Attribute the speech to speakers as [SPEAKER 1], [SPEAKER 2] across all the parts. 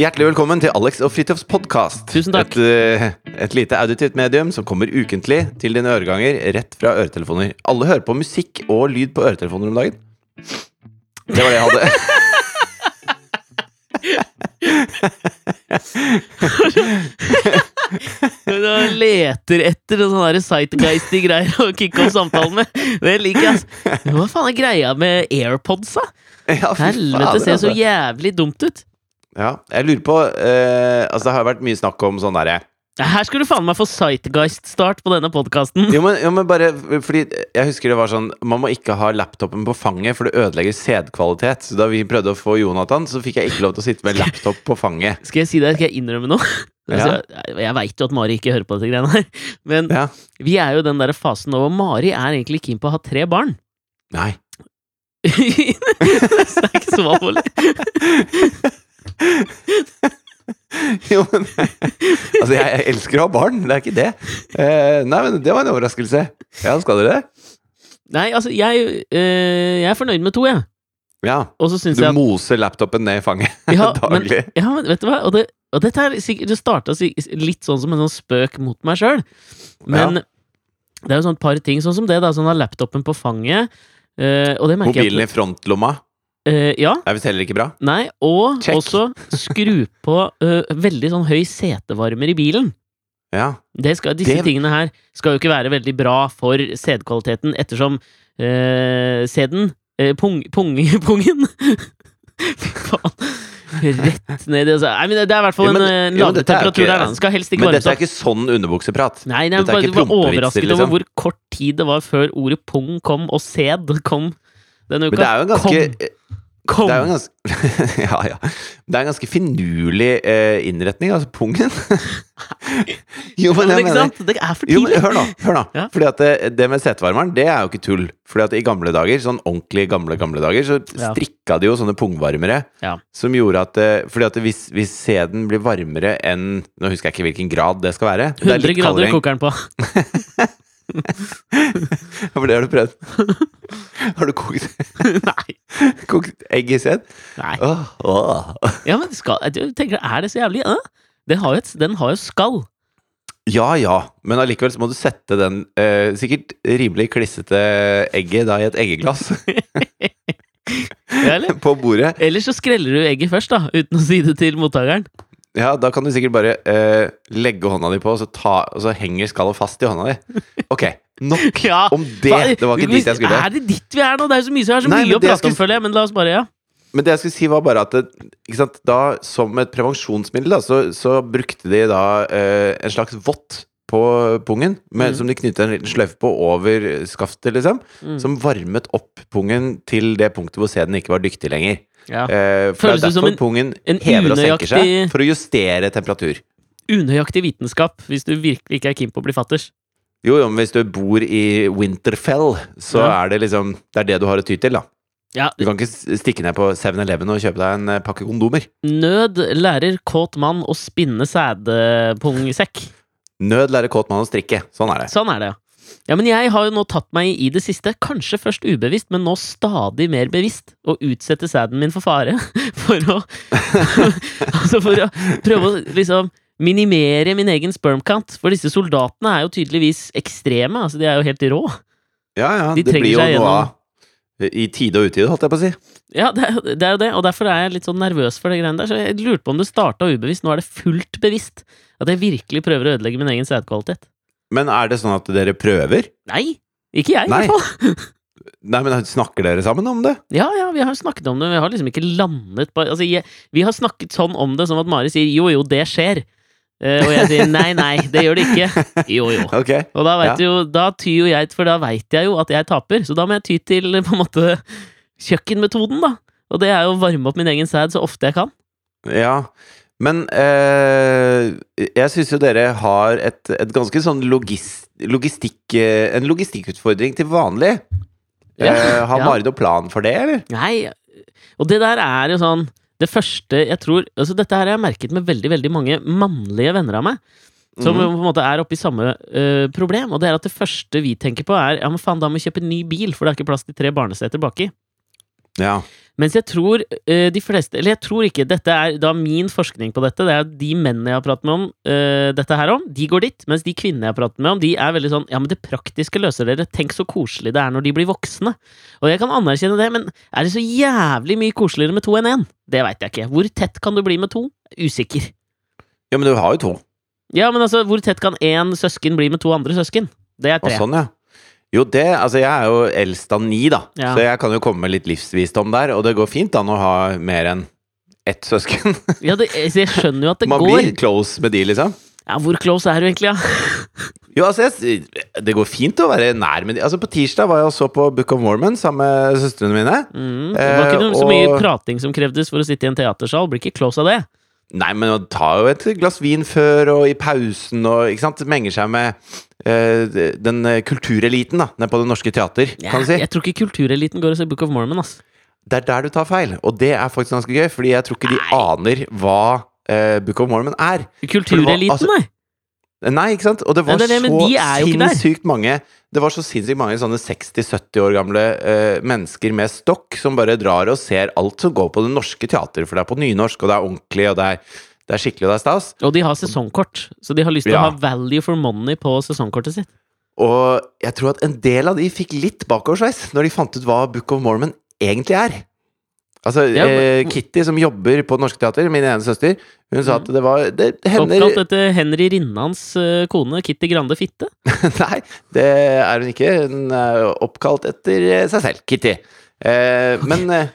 [SPEAKER 1] Hjertelig velkommen til Alex og Fridtjofs podkast.
[SPEAKER 2] Tusen takk.
[SPEAKER 1] Et, eh, et lite auditivt medium som kommer ukentlig til dine øreganger rett fra øretelefoner. Alle hører på musikk og lyd på øretelefoner om dagen. Det var det jeg hadde.
[SPEAKER 2] Du leter etter sånne sightgeisty greier å kicke opp samtalen med. Det liker jeg. Hva faen er greia med AirPods, da?
[SPEAKER 1] Ja,
[SPEAKER 2] Helvete, ser så
[SPEAKER 1] altså.
[SPEAKER 2] jævlig dumt ut.
[SPEAKER 1] Ja, jeg lurer på eh, Altså, det har vært mye snakk om sånn derre
[SPEAKER 2] Her skulle du faen meg få sightgeist-start på denne podkasten.
[SPEAKER 1] jo men, jo, men bare fordi Jeg husker det var sånn Man må ikke ha laptopen på fanget, for det ødelegger sædkvalitet. Så da vi prøvde å få Jonathan, så fikk jeg ikke lov til å sitte med laptop på fanget.
[SPEAKER 2] Skal jeg si det? Skal jeg innrømme noe? Altså, jeg jeg veit jo at Mari ikke hører på dette greiene her, men
[SPEAKER 1] Ja.
[SPEAKER 2] vi er jo i den der fasen nå hvor Mari er egentlig keen på å ha tre barn.
[SPEAKER 1] Nei.
[SPEAKER 2] det er ikke så alvorlig.
[SPEAKER 1] Jo, men Altså, jeg, jeg elsker å ha barn, det er ikke det. Eh, nei, men det var en overraskelse. Ja, skal dere det?
[SPEAKER 2] Nei, altså, jeg, øh, jeg er fornøyd med to, jeg.
[SPEAKER 1] Ja.
[SPEAKER 2] Og så
[SPEAKER 1] Du
[SPEAKER 2] jeg
[SPEAKER 1] moser laptopen ned i fanget
[SPEAKER 2] ja, men, ja, men vet du hva? Og, det, og dette er sikkert Det starta litt sånn som en sånn spøk mot meg sjøl. Men det er jo sånn et par ting, sånn som det, da. Sånn ha laptopen på fanget. øh,
[SPEAKER 1] Mobilen i frontlomma
[SPEAKER 2] at ja.
[SPEAKER 1] Det er visst heller ikke bra.
[SPEAKER 2] Nei, og
[SPEAKER 1] Check.
[SPEAKER 2] også skru på uh, veldig sånn høy setevarmer i bilen.
[SPEAKER 1] Ja.
[SPEAKER 2] Det skal, disse
[SPEAKER 1] Det-
[SPEAKER 2] tingene her skal jo ikke være veldig bra for sædkvaliteten, ettersom uh, sæden uh, pung, pung, Pungen Fy faen. Rett ned i altså. Nei, Det er i hvert fall en øh,
[SPEAKER 1] jo, men
[SPEAKER 2] lavere
[SPEAKER 1] dette er
[SPEAKER 2] temperatur
[SPEAKER 1] ikke-
[SPEAKER 2] der. Den skal helst ikke
[SPEAKER 1] Men dette er ikke sånn underbukseprat.
[SPEAKER 2] Nei, nei,
[SPEAKER 1] dette er
[SPEAKER 2] bare,
[SPEAKER 1] ikke
[SPEAKER 2] var
[SPEAKER 1] prompevitser,
[SPEAKER 2] overrasket
[SPEAKER 1] liksom.
[SPEAKER 2] over hvor kort tid det var før ordet pung kom, og sæd kom denne uka.
[SPEAKER 1] Men det er jo en ganske
[SPEAKER 2] Kom!
[SPEAKER 1] Det er jo en ganske Ja, ja. Det er en ganske finurlig eh, innretning, altså pungen. jo, men jeg mener?
[SPEAKER 2] Det er for
[SPEAKER 1] Jo,
[SPEAKER 2] tidlig.
[SPEAKER 1] hør nå. hør nå
[SPEAKER 2] Ja.
[SPEAKER 1] Fordi at det, det med setevarmeren, det er jo ikke tull. Fordi at i gamle dager, sånn ordentlig gamle gamle dager, så strikka de jo sånne pungvarmere. Som gjorde at eh, Fordi at hvis, hvis sæden blir varmere enn Nå husker jeg ikke hvilken grad det skal være. Det er
[SPEAKER 2] 100
[SPEAKER 1] litt
[SPEAKER 2] grader koker den på.
[SPEAKER 1] For det har du prøvd. har du kokt,
[SPEAKER 2] Nei.
[SPEAKER 1] kokt egg i sæd?
[SPEAKER 2] Nei.
[SPEAKER 1] Åh, åh.
[SPEAKER 2] Ja, men skal, jeg tenker, er det så jævlig? Eh? Den har jo, et, den har jo skall.
[SPEAKER 1] Ja ja, men allikevel så må du sette den eh, sikkert rimelig klissete egget da i et eggeglass
[SPEAKER 2] Ja, eller?
[SPEAKER 1] på bordet.
[SPEAKER 2] Eller så skreller du egget først, da, uten å si det til mottakeren.
[SPEAKER 1] Ja, da kan du sikkert bare eh, legge hånda di på, og så, ta, og så henger skallet fast i hånda di. Ok, nok
[SPEAKER 2] Ja,
[SPEAKER 1] om det! Det var ikke dit jeg skulle.
[SPEAKER 2] Er det ditt vi er nå? Det er så mye, så er så
[SPEAKER 1] Nei,
[SPEAKER 2] mye å prate om, føler jeg. Men la oss bare, ja.
[SPEAKER 1] Men det jeg skulle si, var bare at det, da, som et prevensjonsmiddel, da, så, så brukte de da eh, en slags vått på pungen, med,
[SPEAKER 2] mm.
[SPEAKER 1] som de knyttet en liten sløyfe på over skaftet, liksom.
[SPEAKER 2] Mm.
[SPEAKER 1] Som varmet opp pungen til det punktet hvor sæden ikke var dyktig lenger.
[SPEAKER 2] Ja.
[SPEAKER 1] Eh, for
[SPEAKER 2] Føles
[SPEAKER 1] det er derfor
[SPEAKER 2] en-
[SPEAKER 1] pungen
[SPEAKER 2] en
[SPEAKER 1] hever og senker seg. For å justere temperatur.
[SPEAKER 2] Unøyaktig vitenskap, hvis du virkelig ikke er keen på å bli fatters.
[SPEAKER 1] Jo, jo, men hvis du bor i Winterfell, så
[SPEAKER 2] Ja.
[SPEAKER 1] er det liksom Det er det du har å ty til, da.
[SPEAKER 2] Ja,
[SPEAKER 1] Du kan ikke stikke ned på 7-Eleven og kjøpe deg en eh, pakke kondomer.
[SPEAKER 2] Nød lærer kåt mann å spinne sædpungsekk.
[SPEAKER 1] Nød lærer kåt mann å strikke. Sånn er det.
[SPEAKER 2] Sånn er det, ja. Ja, men jeg har jo nå tatt meg i det siste, kanskje først ubevisst, men nå stadig mer bevisst, å utsette sæden min for fare. For å Altså for å prøve å liksom minimere min egen sperm count. For disse soldatene er jo tydeligvis ekstreme. Altså, de er jo helt rå.
[SPEAKER 1] Ja, ja,
[SPEAKER 2] De
[SPEAKER 1] det blir jo noe av I tide og utide, holdt jeg på å si.
[SPEAKER 2] Ja, det er, det er jo det, og derfor er jeg litt sånn nervøs for det greiene der. Så jeg lurte på om det starta ubevisst. Nå er det fullt bevisst. At jeg virkelig prøver å ødelegge min egen sædkvalitet.
[SPEAKER 1] Men er det sånn at dere prøver?
[SPEAKER 2] Nei! Ikke jeg, i
[SPEAKER 1] Nei.
[SPEAKER 2] hvert fall.
[SPEAKER 1] Nei, men snakker dere sammen om det?
[SPEAKER 2] Ja, ja, vi har snakket om det, men vi har liksom ikke landet på Altså, jeg, vi har snakket sånn om det, som at Mari sier jo, jo, det skjer. Uh, og jeg sier nei, nei, det gjør det ikke. Jo, jo.
[SPEAKER 1] Ok.
[SPEAKER 2] Og da, vet jo, da tyr jo jeg, for da veit jeg jo at jeg taper, så da må jeg ty til på en måte kjøkkenmetoden, da. Og det er jo å varme opp min egen sæd så ofte jeg kan.
[SPEAKER 1] Ja. Men eh, jeg syns jo dere har et, et ganske sånn logist, logistikk eh, En logistikkutfordring til vanlig.
[SPEAKER 2] Ja,
[SPEAKER 1] Eh, har
[SPEAKER 2] ja.
[SPEAKER 1] Marit noen plan for det, eller?
[SPEAKER 2] Nei, og det der er jo sånn Det første jeg tror altså Dette her har jeg merket med veldig, veldig mange mannlige venner av meg. Som
[SPEAKER 1] mm.
[SPEAKER 2] på en måte er oppe i samme uh, problem. Og det er at det første vi tenker på, er ja, men faen, da må vi kjøpe en ny bil, for det er ikke plass til tre barneseter baki.
[SPEAKER 1] Ja.
[SPEAKER 2] Mens jeg tror uh, de fleste Eller jeg tror ikke. Dette er da min forskning på dette. Det er de mennene jeg har pratet med om uh, dette her om, de går dit. Mens de kvinnene jeg har pratet med om, de er veldig sånn Ja, men det praktiske løser dere. Tenk så koselig det er når de blir voksne. Og jeg kan anerkjenne det, men er det så jævlig mye koseligere med to enn én? Det veit jeg ikke. Hvor tett kan du bli med to? Usikker.
[SPEAKER 1] ja, men du har jo to.
[SPEAKER 2] Ja, men altså, hvor tett kan én søsken bli med to andre søsken? Det er
[SPEAKER 1] Og
[SPEAKER 2] tre.
[SPEAKER 1] sånn, ja. Jo, det Altså, jeg er jo eldst av ni, da.
[SPEAKER 2] Ja.
[SPEAKER 1] Så jeg kan jo komme med litt livsvisdom der. Og det går fint an å ha mer enn ett søsken.
[SPEAKER 2] Ja, det, så jeg skjønner jo at det
[SPEAKER 1] Man
[SPEAKER 2] går.
[SPEAKER 1] blir close med de, liksom.
[SPEAKER 2] Ja, Hvor close er du egentlig, ja?
[SPEAKER 1] Jo, altså, jeg, det går fint å være nær med de. Altså, på tirsdag var jeg og så på Book of Mormon sammen med søstrene mine.
[SPEAKER 2] Mm, det var ikke
[SPEAKER 1] Eh,
[SPEAKER 2] noe, så mye
[SPEAKER 1] og-
[SPEAKER 2] prating som krevdes for å sitte i en teatersal. Blir ikke close av det.
[SPEAKER 1] Nei, men man tar jo et glass vin før og i pausen og ikke sant? Menger seg med uh, den kultureliten da, nede på Det Norske Teater, kan du si.
[SPEAKER 2] Jeg tror ikke kultureliten går og ser Book of Mormon, ass.
[SPEAKER 1] Det er der du tar feil, og det er faktisk ganske gøy, fordi jeg tror ikke de
[SPEAKER 2] Nei.
[SPEAKER 1] aner hva uh, Book of Mormon er.
[SPEAKER 2] Kultureliten,
[SPEAKER 1] altså-
[SPEAKER 2] nei!
[SPEAKER 1] Nei, ikke sant? Og det var
[SPEAKER 2] Nei,
[SPEAKER 1] så
[SPEAKER 2] de
[SPEAKER 1] sinnssykt mange Det var så sinnssykt mange sånne 60-70 år gamle uh, mennesker med stokk som bare drar og ser alt som går på det norske teater, for det er på nynorsk, og det er ordentlig, og det er, det er skikkelig, og det er stas.
[SPEAKER 2] Og de har sesongkort, så de har lyst til
[SPEAKER 1] Ja.
[SPEAKER 2] å ha value for money på sesongkortet sitt.
[SPEAKER 1] Og jeg tror at en del av de fikk litt bakoversveis når de fant ut hva Book of Mormon egentlig er. Altså,
[SPEAKER 2] Ja, men-
[SPEAKER 1] eh, Kitty, som jobber på Det Norske Teater, min ene søster, hun sa at det var det hender
[SPEAKER 2] Oppkalt etter Henry Rinnans eh, kone, Kitty Grande Fitte.
[SPEAKER 1] Nei, det er hun ikke. Hun er oppkalt etter eh, seg selv, Kitty. Eh, Men eh,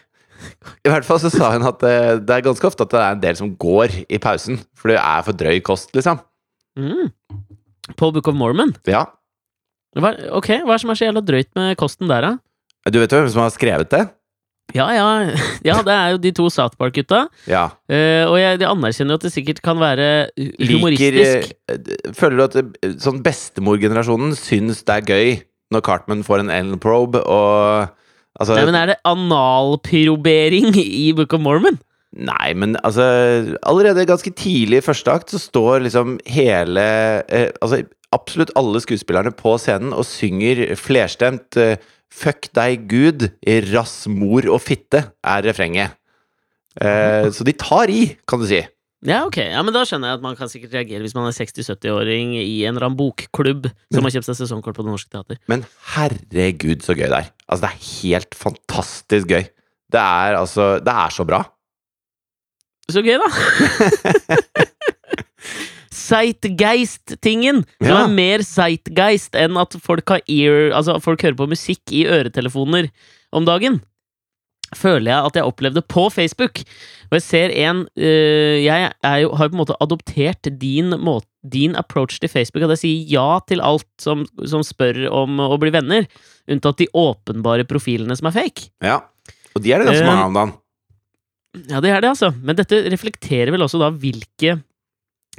[SPEAKER 1] i hvert fall så sa hun at eh, det er ganske ofte at det er en del som går i pausen, for det er for drøy kost, liksom.
[SPEAKER 2] Mm. På Book of Mormon.
[SPEAKER 1] Ja.
[SPEAKER 2] Hva, ok, hva er det som er så jævla drøyt med kosten der, da?
[SPEAKER 1] Du vet jo hvem som har skrevet det?
[SPEAKER 2] Ja, ja, ja, det er jo de to South Park-gutta.
[SPEAKER 1] Ja.
[SPEAKER 2] Uh, og jeg anerkjenner jo at det sikkert kan være humoristisk.
[SPEAKER 1] Liker eh, Føler du at eh, sånn bestemorgenerasjonen syns det er gøy når Cartman får en L-probe og altså
[SPEAKER 2] Nei, men Er det analpirobering i Book of Mormon?
[SPEAKER 1] Nei, men altså Allerede ganske tidlig i første akt så står liksom hele eh, Altså absolutt alle skuespillerne på scenen og synger flerstemt eh, 'Fuck deg, Gud', 'Rass, mor og fitte' er refrenget. Eh, så de tar i, kan du si.
[SPEAKER 2] Ja, ok. Ja, men Da skjønner jeg at man kan sikkert reagere hvis man er 60-70-åring i en eller annen bokklubb som har kjøpt seg sesongkort på Det Norske Teater.
[SPEAKER 1] Men herregud, så gøy det er. Altså, det er helt fantastisk gøy. Det er altså Det er så bra.
[SPEAKER 2] Så gøy, da! Sightgeist-tingen! Som
[SPEAKER 1] Ja.
[SPEAKER 2] er mer sightgeist enn at folk har ear Altså folk hører på musikk i øretelefoner om dagen. Føler jeg at jeg opplevde på Facebook. Og jeg ser en øh, Jeg jo, har jo på en måte adoptert din, måte, din approach til Facebook. At jeg sier ja til alt som, som spør om å bli venner. Unntatt de åpenbare profilene som er fake.
[SPEAKER 1] Ja. Og de er det ganske
[SPEAKER 2] Eh,
[SPEAKER 1] mange av om dagen.
[SPEAKER 2] Ja, det er det, altså. Men dette reflekterer vel også da hvilke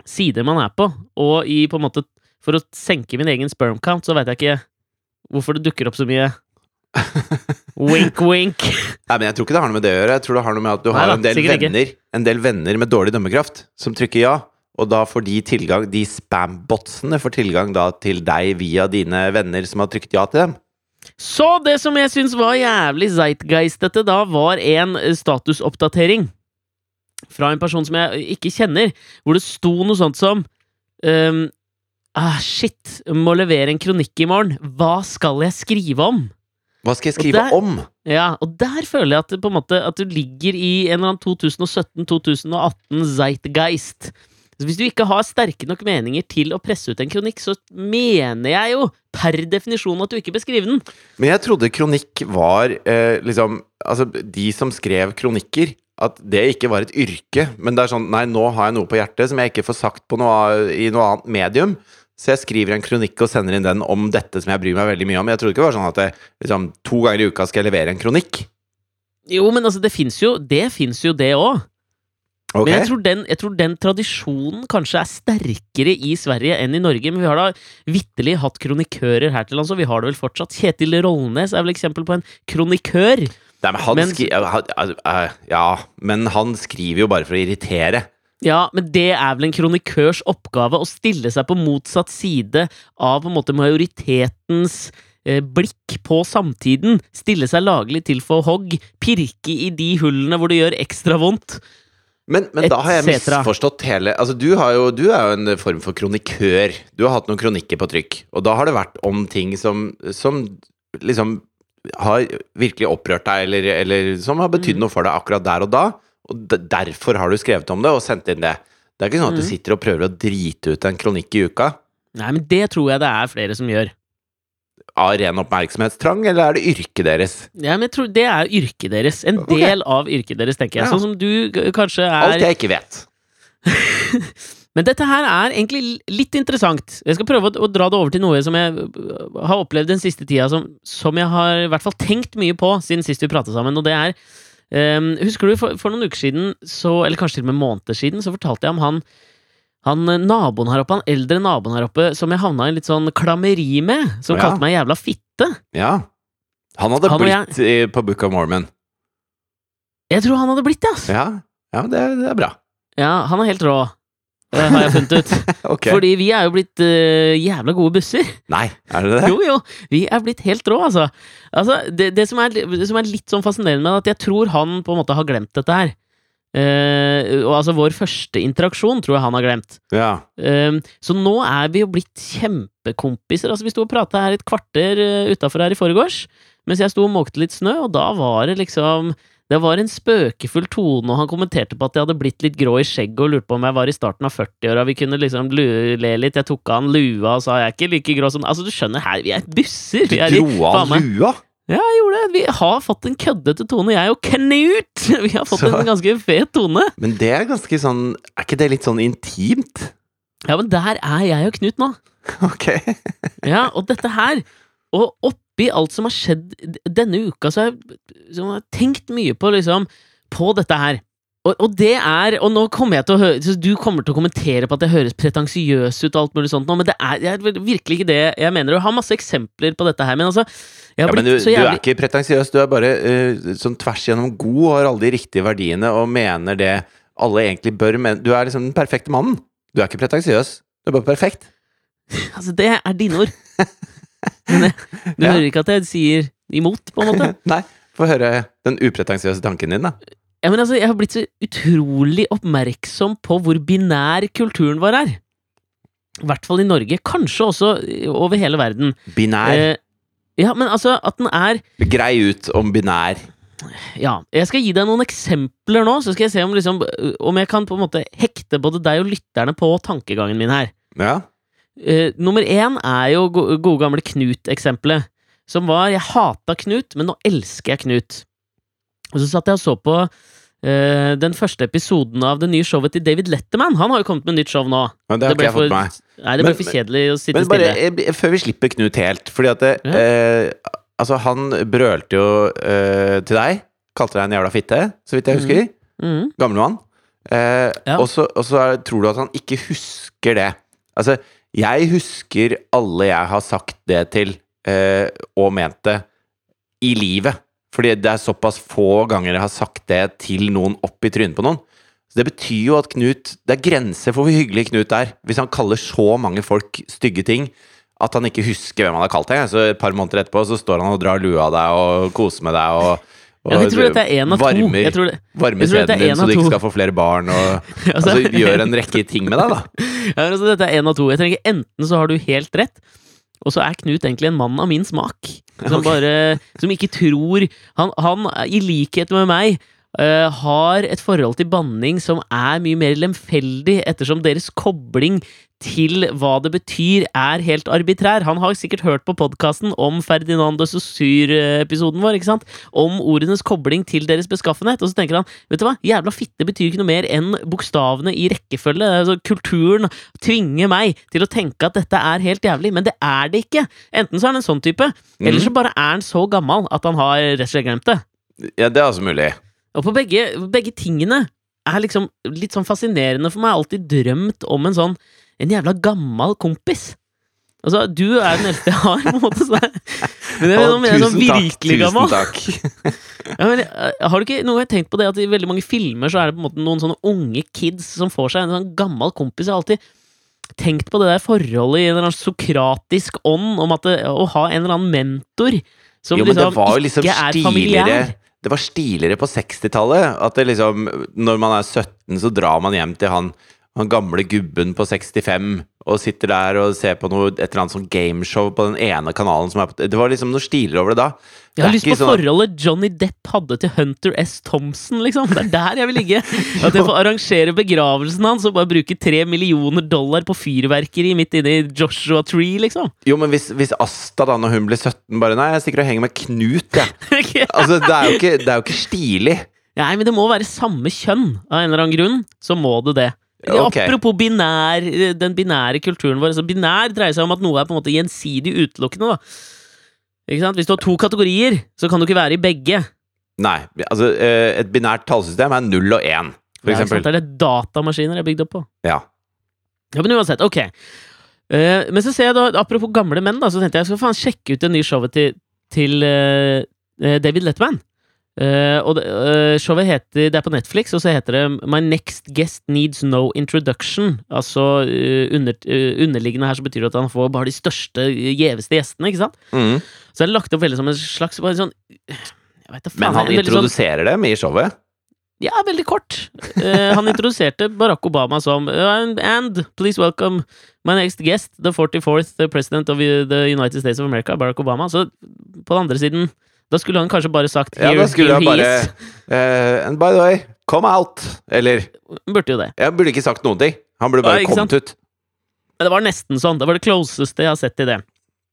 [SPEAKER 2] sider man er på. Og i på en måte For å senke min egen sperm count, så veit jeg ikke hvorfor det dukker opp så mye wink, wink.
[SPEAKER 1] Nei, men Jeg tror ikke det har noe med det å gjøre. Jeg tror det har noe med at du
[SPEAKER 2] Nei
[SPEAKER 1] har
[SPEAKER 2] da,
[SPEAKER 1] en, del venner, en del venner med dårlig dømmekraft som trykker ja. Og da får de tilgang De spam-botsene får tilgang da til deg via dine venner som har trykt ja til dem.
[SPEAKER 2] Så det som jeg syns var jævlig zeitgeistete da, var en eh, statusoppdatering fra en person som jeg ikke kjenner, hvor det sto noe sånt som um, ah, Shit, må levere en kronikk i morgen. Hva skal jeg skrive om?
[SPEAKER 1] Hva skal jeg skrive
[SPEAKER 2] der-
[SPEAKER 1] om?
[SPEAKER 2] Ja, og der føler jeg at, på en måte, at du ligger i en eller annen 2017-2018 zeitgeist. Så hvis du ikke har sterke nok meninger til å presse ut en kronikk, så mener jeg jo per definisjon at du ikke bør skrive den.
[SPEAKER 1] Men jeg trodde kronikk var eh, liksom Altså, de som skrev kronikker at det ikke var et yrke, men det er sånn Nei, nå har jeg noe på hjertet som jeg ikke får sagt på noe, i noe annet medium. Så jeg skriver en kronikk og sender inn den om dette som jeg bryr meg veldig mye om. Jeg trodde ikke det var sånn at jeg, liksom, to ganger i uka skal jeg levere en kronikk.
[SPEAKER 2] Jo, men altså, det fins jo det, finnes jo det òg.
[SPEAKER 1] Ok?
[SPEAKER 2] Men jeg tror, den, jeg tror den tradisjonen kanskje er sterkere i Sverige enn i Norge. Men vi har da vitterlig hatt kronikører her til lands, og vi har det vel fortsatt. Kjetil Rollnes er vel eksempel på en kronikør.
[SPEAKER 1] Nei, men han
[SPEAKER 2] Men-
[SPEAKER 1] skri, ja, men han skriver jo bare for å irritere.
[SPEAKER 2] Ja, men det er vel en kronikørs oppgave å stille seg på motsatt side av på en måte majoritetens eh, blikk på samtiden, stille seg laglig til for hogg, pirke i de hullene hvor det gjør ekstra vondt.
[SPEAKER 1] Men, men da har jeg misforstått hele Altså, du, har jo, du er jo en form for kronikør. Du har hatt noen kronikker på trykk, og da har det vært om ting som, som liksom har virkelig opprørt deg, eller, eller som har betydd
[SPEAKER 2] Mm.
[SPEAKER 1] noe for deg akkurat der og da. Og derfor har du skrevet om det og sendt inn det. Det er ikke sånn at du
[SPEAKER 2] Mm.
[SPEAKER 1] sitter og prøver å drite ut en kronikk i uka
[SPEAKER 2] Nei, men det tror jeg det er flere som gjør.
[SPEAKER 1] av ren oppmerksomhetstrang, eller er det yrket deres?
[SPEAKER 2] Ja, men jeg tror Det er yrket deres. En
[SPEAKER 1] okay.
[SPEAKER 2] del av yrket deres, tenker jeg.
[SPEAKER 1] Ja.
[SPEAKER 2] Sånn som du kanskje er Alt
[SPEAKER 1] jeg ikke vet.
[SPEAKER 2] Men dette her er egentlig litt interessant. Jeg skal prøve å, å dra det over til noe som jeg øh, har opplevd den siste tida, som, som jeg har i hvert fall tenkt mye på siden sist vi pratet sammen, og det er um, Husker du, for, for noen uker siden, så, eller kanskje til og med måneder siden, så fortalte jeg om han han eh, naboen her oppe, han eldre naboen her oppe, som jeg havna i litt sånn klammeri med, som
[SPEAKER 1] Ja.
[SPEAKER 2] kalte meg jævla fitte.
[SPEAKER 1] Ja. Han hadde
[SPEAKER 2] Han blitt jeg-
[SPEAKER 1] i- på Book of Mormon.
[SPEAKER 2] Jeg tror han hadde blitt det, altså.
[SPEAKER 1] Ja, ja det, det er bra.
[SPEAKER 2] Ja, han er helt rå, eh, har jeg funnet ut.
[SPEAKER 1] okay.
[SPEAKER 2] Fordi vi er jo blitt uh, jævla gode busser.
[SPEAKER 1] Nei, er det det?
[SPEAKER 2] Jo, jo, vi er blitt helt rå, altså. altså det, det, som er, det som er litt sånn fascinerende med det, at jeg tror han på en måte har glemt dette her. Uh, og altså, vår første interaksjon tror jeg han har glemt.
[SPEAKER 1] Ja.
[SPEAKER 2] Uh, så nå er vi jo blitt kjempekompiser. Altså, vi sto og prata her et kvarter uh, utafor her i forgårs, mens jeg sto og måkte litt snø, og da var det liksom det var en spøkefull tone, og han kommenterte på at jeg hadde blitt litt grå i skjegget og lurte på om jeg var i starten av 40-åra. Vi kunne liksom le litt. Jeg tok av han lua og sa jeg er ikke like grå som Altså, du skjønner, her, vi er busser!
[SPEAKER 1] Du
[SPEAKER 2] Vi er i,
[SPEAKER 1] dro av
[SPEAKER 2] han
[SPEAKER 1] lua?
[SPEAKER 2] ja, jeg gjorde det. Vi har fått en køddete tone, jeg og Knut! Vi har fått
[SPEAKER 1] Så-
[SPEAKER 2] en ganske fet tone.
[SPEAKER 1] Men det er ganske sånn Er ikke det litt sånn intimt?
[SPEAKER 2] Ja, men der er jeg og Knut nå.
[SPEAKER 1] Ok.
[SPEAKER 2] Ja, og dette her Og oppi alt som har skjedd denne uka, så har jeg, så har jeg tenkt mye på liksom På dette her. Og, og det er Og nå kommer jeg til å høre så Du kommer til å kommentere på at det høres pretensiøs ut, og alt mulig sånt nå, men det er, det er virkelig ikke det jeg mener. Jeg har masse eksempler på dette her, men altså jeg
[SPEAKER 1] Ja, men du, du er ikke pretensiøs, du er bare uh, sånn tvers gjennom god og har alle de riktige verdiene og mener det alle egentlig bør mene. Du er liksom den perfekte mannen. Du er ikke pretensiøs, du er bare perfekt.
[SPEAKER 2] Altså, det er dine ord. Men du
[SPEAKER 1] Ja.
[SPEAKER 2] hører ikke at jeg sier imot, på en måte?
[SPEAKER 1] Nei, få høre den upretensiøse tanken din, da.
[SPEAKER 2] Ja, men altså, jeg har blitt så utrolig oppmerksom på hvor binær kulturen vår er. I hvert fall i Norge. Kanskje også over hele verden.
[SPEAKER 1] Binær.
[SPEAKER 2] Eh, ja, men altså, at den er
[SPEAKER 1] Grei ut om binær.
[SPEAKER 2] Ja, jeg skal gi deg noen eksempler nå, så skal jeg se om, liksom, om jeg kan på en måte hekte både deg og lytterne på tankegangen min her.
[SPEAKER 1] Ja.
[SPEAKER 2] Eh, nummer én er jo go gode gamle Knut-eksempelet. Som var 'jeg hata Knut, men nå elsker jeg Knut'. Og så satt jeg og så på uh, den første episoden av det nye showet til David Letterman. Han har jo kommet med nytt show nå.
[SPEAKER 1] Men det har ikke jeg fått med meg.
[SPEAKER 2] Nei, det ble
[SPEAKER 1] Men-
[SPEAKER 2] for kjedelig å sitte
[SPEAKER 1] Men bare
[SPEAKER 2] stille.
[SPEAKER 1] Jeg, før vi slipper Knut helt, fordi at det, eh, Altså, han brølte jo eh, til deg. Kalte deg en jævla fitte, så vidt jeg husker.
[SPEAKER 2] Mhm.
[SPEAKER 1] Gamlemann. Eh,
[SPEAKER 2] Ja.
[SPEAKER 1] Og så og så tror du at han ikke husker det. Altså, jeg husker alle jeg har sagt det til, eh, og ment det, i livet. Fordi det er såpass få ganger jeg har sagt det til noen opp i trynet på noen. Så det betyr jo at Knut Det er grenser for hvor hyggelig Knut er. Hvis han kaller så mange folk stygge ting at han ikke husker hvem han har kalt det. Så et par måneder etterpå så står han og drar lua av deg og koser med deg og,
[SPEAKER 2] Ja, jeg tror dette er én av to.
[SPEAKER 1] varmer,
[SPEAKER 2] Jeg tror det,
[SPEAKER 1] varmer sæden din så du ikke skal få flere barn. Og,
[SPEAKER 2] altså,
[SPEAKER 1] altså, gjør en rekke ting med deg, da.
[SPEAKER 2] ja, altså, dette er én av to. Jeg trenger Enten så har du helt rett, og så er Knut egentlig en mann av min smak. Som
[SPEAKER 1] okay.
[SPEAKER 2] bare Som ikke tror Han, han i likhet med meg, eh, har et forhold til banning som er mye mer lemfeldig, ettersom deres kobling til hva det betyr, er helt arbitrær. Han har sikkert hørt på podkasten om Ferdinand de Saussure-episoden vår, ikke sant? Om ordenes kobling til deres beskaffenhet. Og så tenker han vet du hva, jævla fitte betyr ikke noe mer enn bokstavene i rekkefølge. Altså, kulturen tvinger meg til å tenke at dette er helt jævlig, men det er det ikke. Enten så er han en sånn type, eller så bare er han så gammel at han har rett og slett glemt det.
[SPEAKER 1] Ja, det er altså mulig.
[SPEAKER 2] Og på begge, begge tingene er liksom litt sånn fascinerende for meg. Jeg har alltid drømt om en sånn En jævla gammel kompis. Altså, du er den eldste jeg har, på en måte. Så men jeg,
[SPEAKER 1] Å,
[SPEAKER 2] mener, jeg er sånn virkelig gammel.
[SPEAKER 1] Tusen takk.
[SPEAKER 2] Ja, men, eh, har du ikke noen gang tenkt på det at i veldig mange filmer så er det på en måte noen sånne unge kids som får seg en sånn gammel kompis? Jeg har alltid tenkt på det der forholdet i en eller annen sokratisk ånd om at det, å ha en eller annen mentor som
[SPEAKER 1] Jo,
[SPEAKER 2] liksom,
[SPEAKER 1] liksom
[SPEAKER 2] ikke er familiær.
[SPEAKER 1] Det var stiligere på 60-tallet. At det liksom Når man er 17, så drar man hjem til han, han gamle gubben på 65 og sitter der og ser på noe, et eller annet sånn gameshow på den ene kanalen som er på Det var liksom noe stiligere over det da.
[SPEAKER 2] Jeg har lyst på
[SPEAKER 1] sånn
[SPEAKER 2] forholdet Johnny Depp hadde til Hunter S. Thompson, liksom. Det er der jeg vil ligge. At jeg får arrangere begravelsen hans og bare bruke tre millioner dollar på fyrverkeri midt inne i Joshua Tree, liksom.
[SPEAKER 1] Jo, men hvis, hvis Asta, da, når hun blir 17, bare Nei, jeg stikker og henger med Knut, jeg. Altså, det er ikke, det er jo ikke stilig.
[SPEAKER 2] Nei, men det må være samme kjønn. Av en eller annen grunn så må det det.
[SPEAKER 1] Okay.
[SPEAKER 2] Apropos binær, den binære kulturen vår. Så binær dreier seg om at noe er på en måte gjensidig utelukkende. da. Ikke sant? Hvis du har to kategorier, så kan du ikke være i begge.
[SPEAKER 1] Nei. Altså, eh, et binært tallsystem er null og én, for
[SPEAKER 2] Det er, sant?
[SPEAKER 1] eksempel.
[SPEAKER 2] det er det datamaskiner er bygd opp på.
[SPEAKER 1] Ja.
[SPEAKER 2] Ja, men uansett, ok. Eh, men så ser jeg da, apropos gamle menn, da, så tenkte jeg jeg skal faen sjekke ut det nye showet til, til eh, David Letterman. Eh, og det, uh, showet heter Det er på Netflix, og så heter det My Next Guest Needs No Introduction. Altså uh, under, underliggende her så betyr det at han får bare de største, gjeveste gjestene, ikke sant?
[SPEAKER 1] Mm.
[SPEAKER 2] Så er det lagt opp veldig som en slags bare sånn jeg vet da faen,
[SPEAKER 1] Men han
[SPEAKER 2] sånn-
[SPEAKER 1] introduserer dem i showet.
[SPEAKER 2] ja, veldig kort. Han introduserte Barack Obama som and please welcome my next guest, the 44th president of the United States of America, Barack Obama. Så på den andre siden Da skulle han kanskje bare sagt
[SPEAKER 1] Ja, da skulle han bare eh, And by the way, come out! Eller
[SPEAKER 2] Burde jo det.
[SPEAKER 1] Jeg burde ikke sagt noen ting. Han burde bare
[SPEAKER 2] ja,
[SPEAKER 1] kommet ut.
[SPEAKER 2] Men det var nesten sånn. Det var det closeste jeg har sett til det.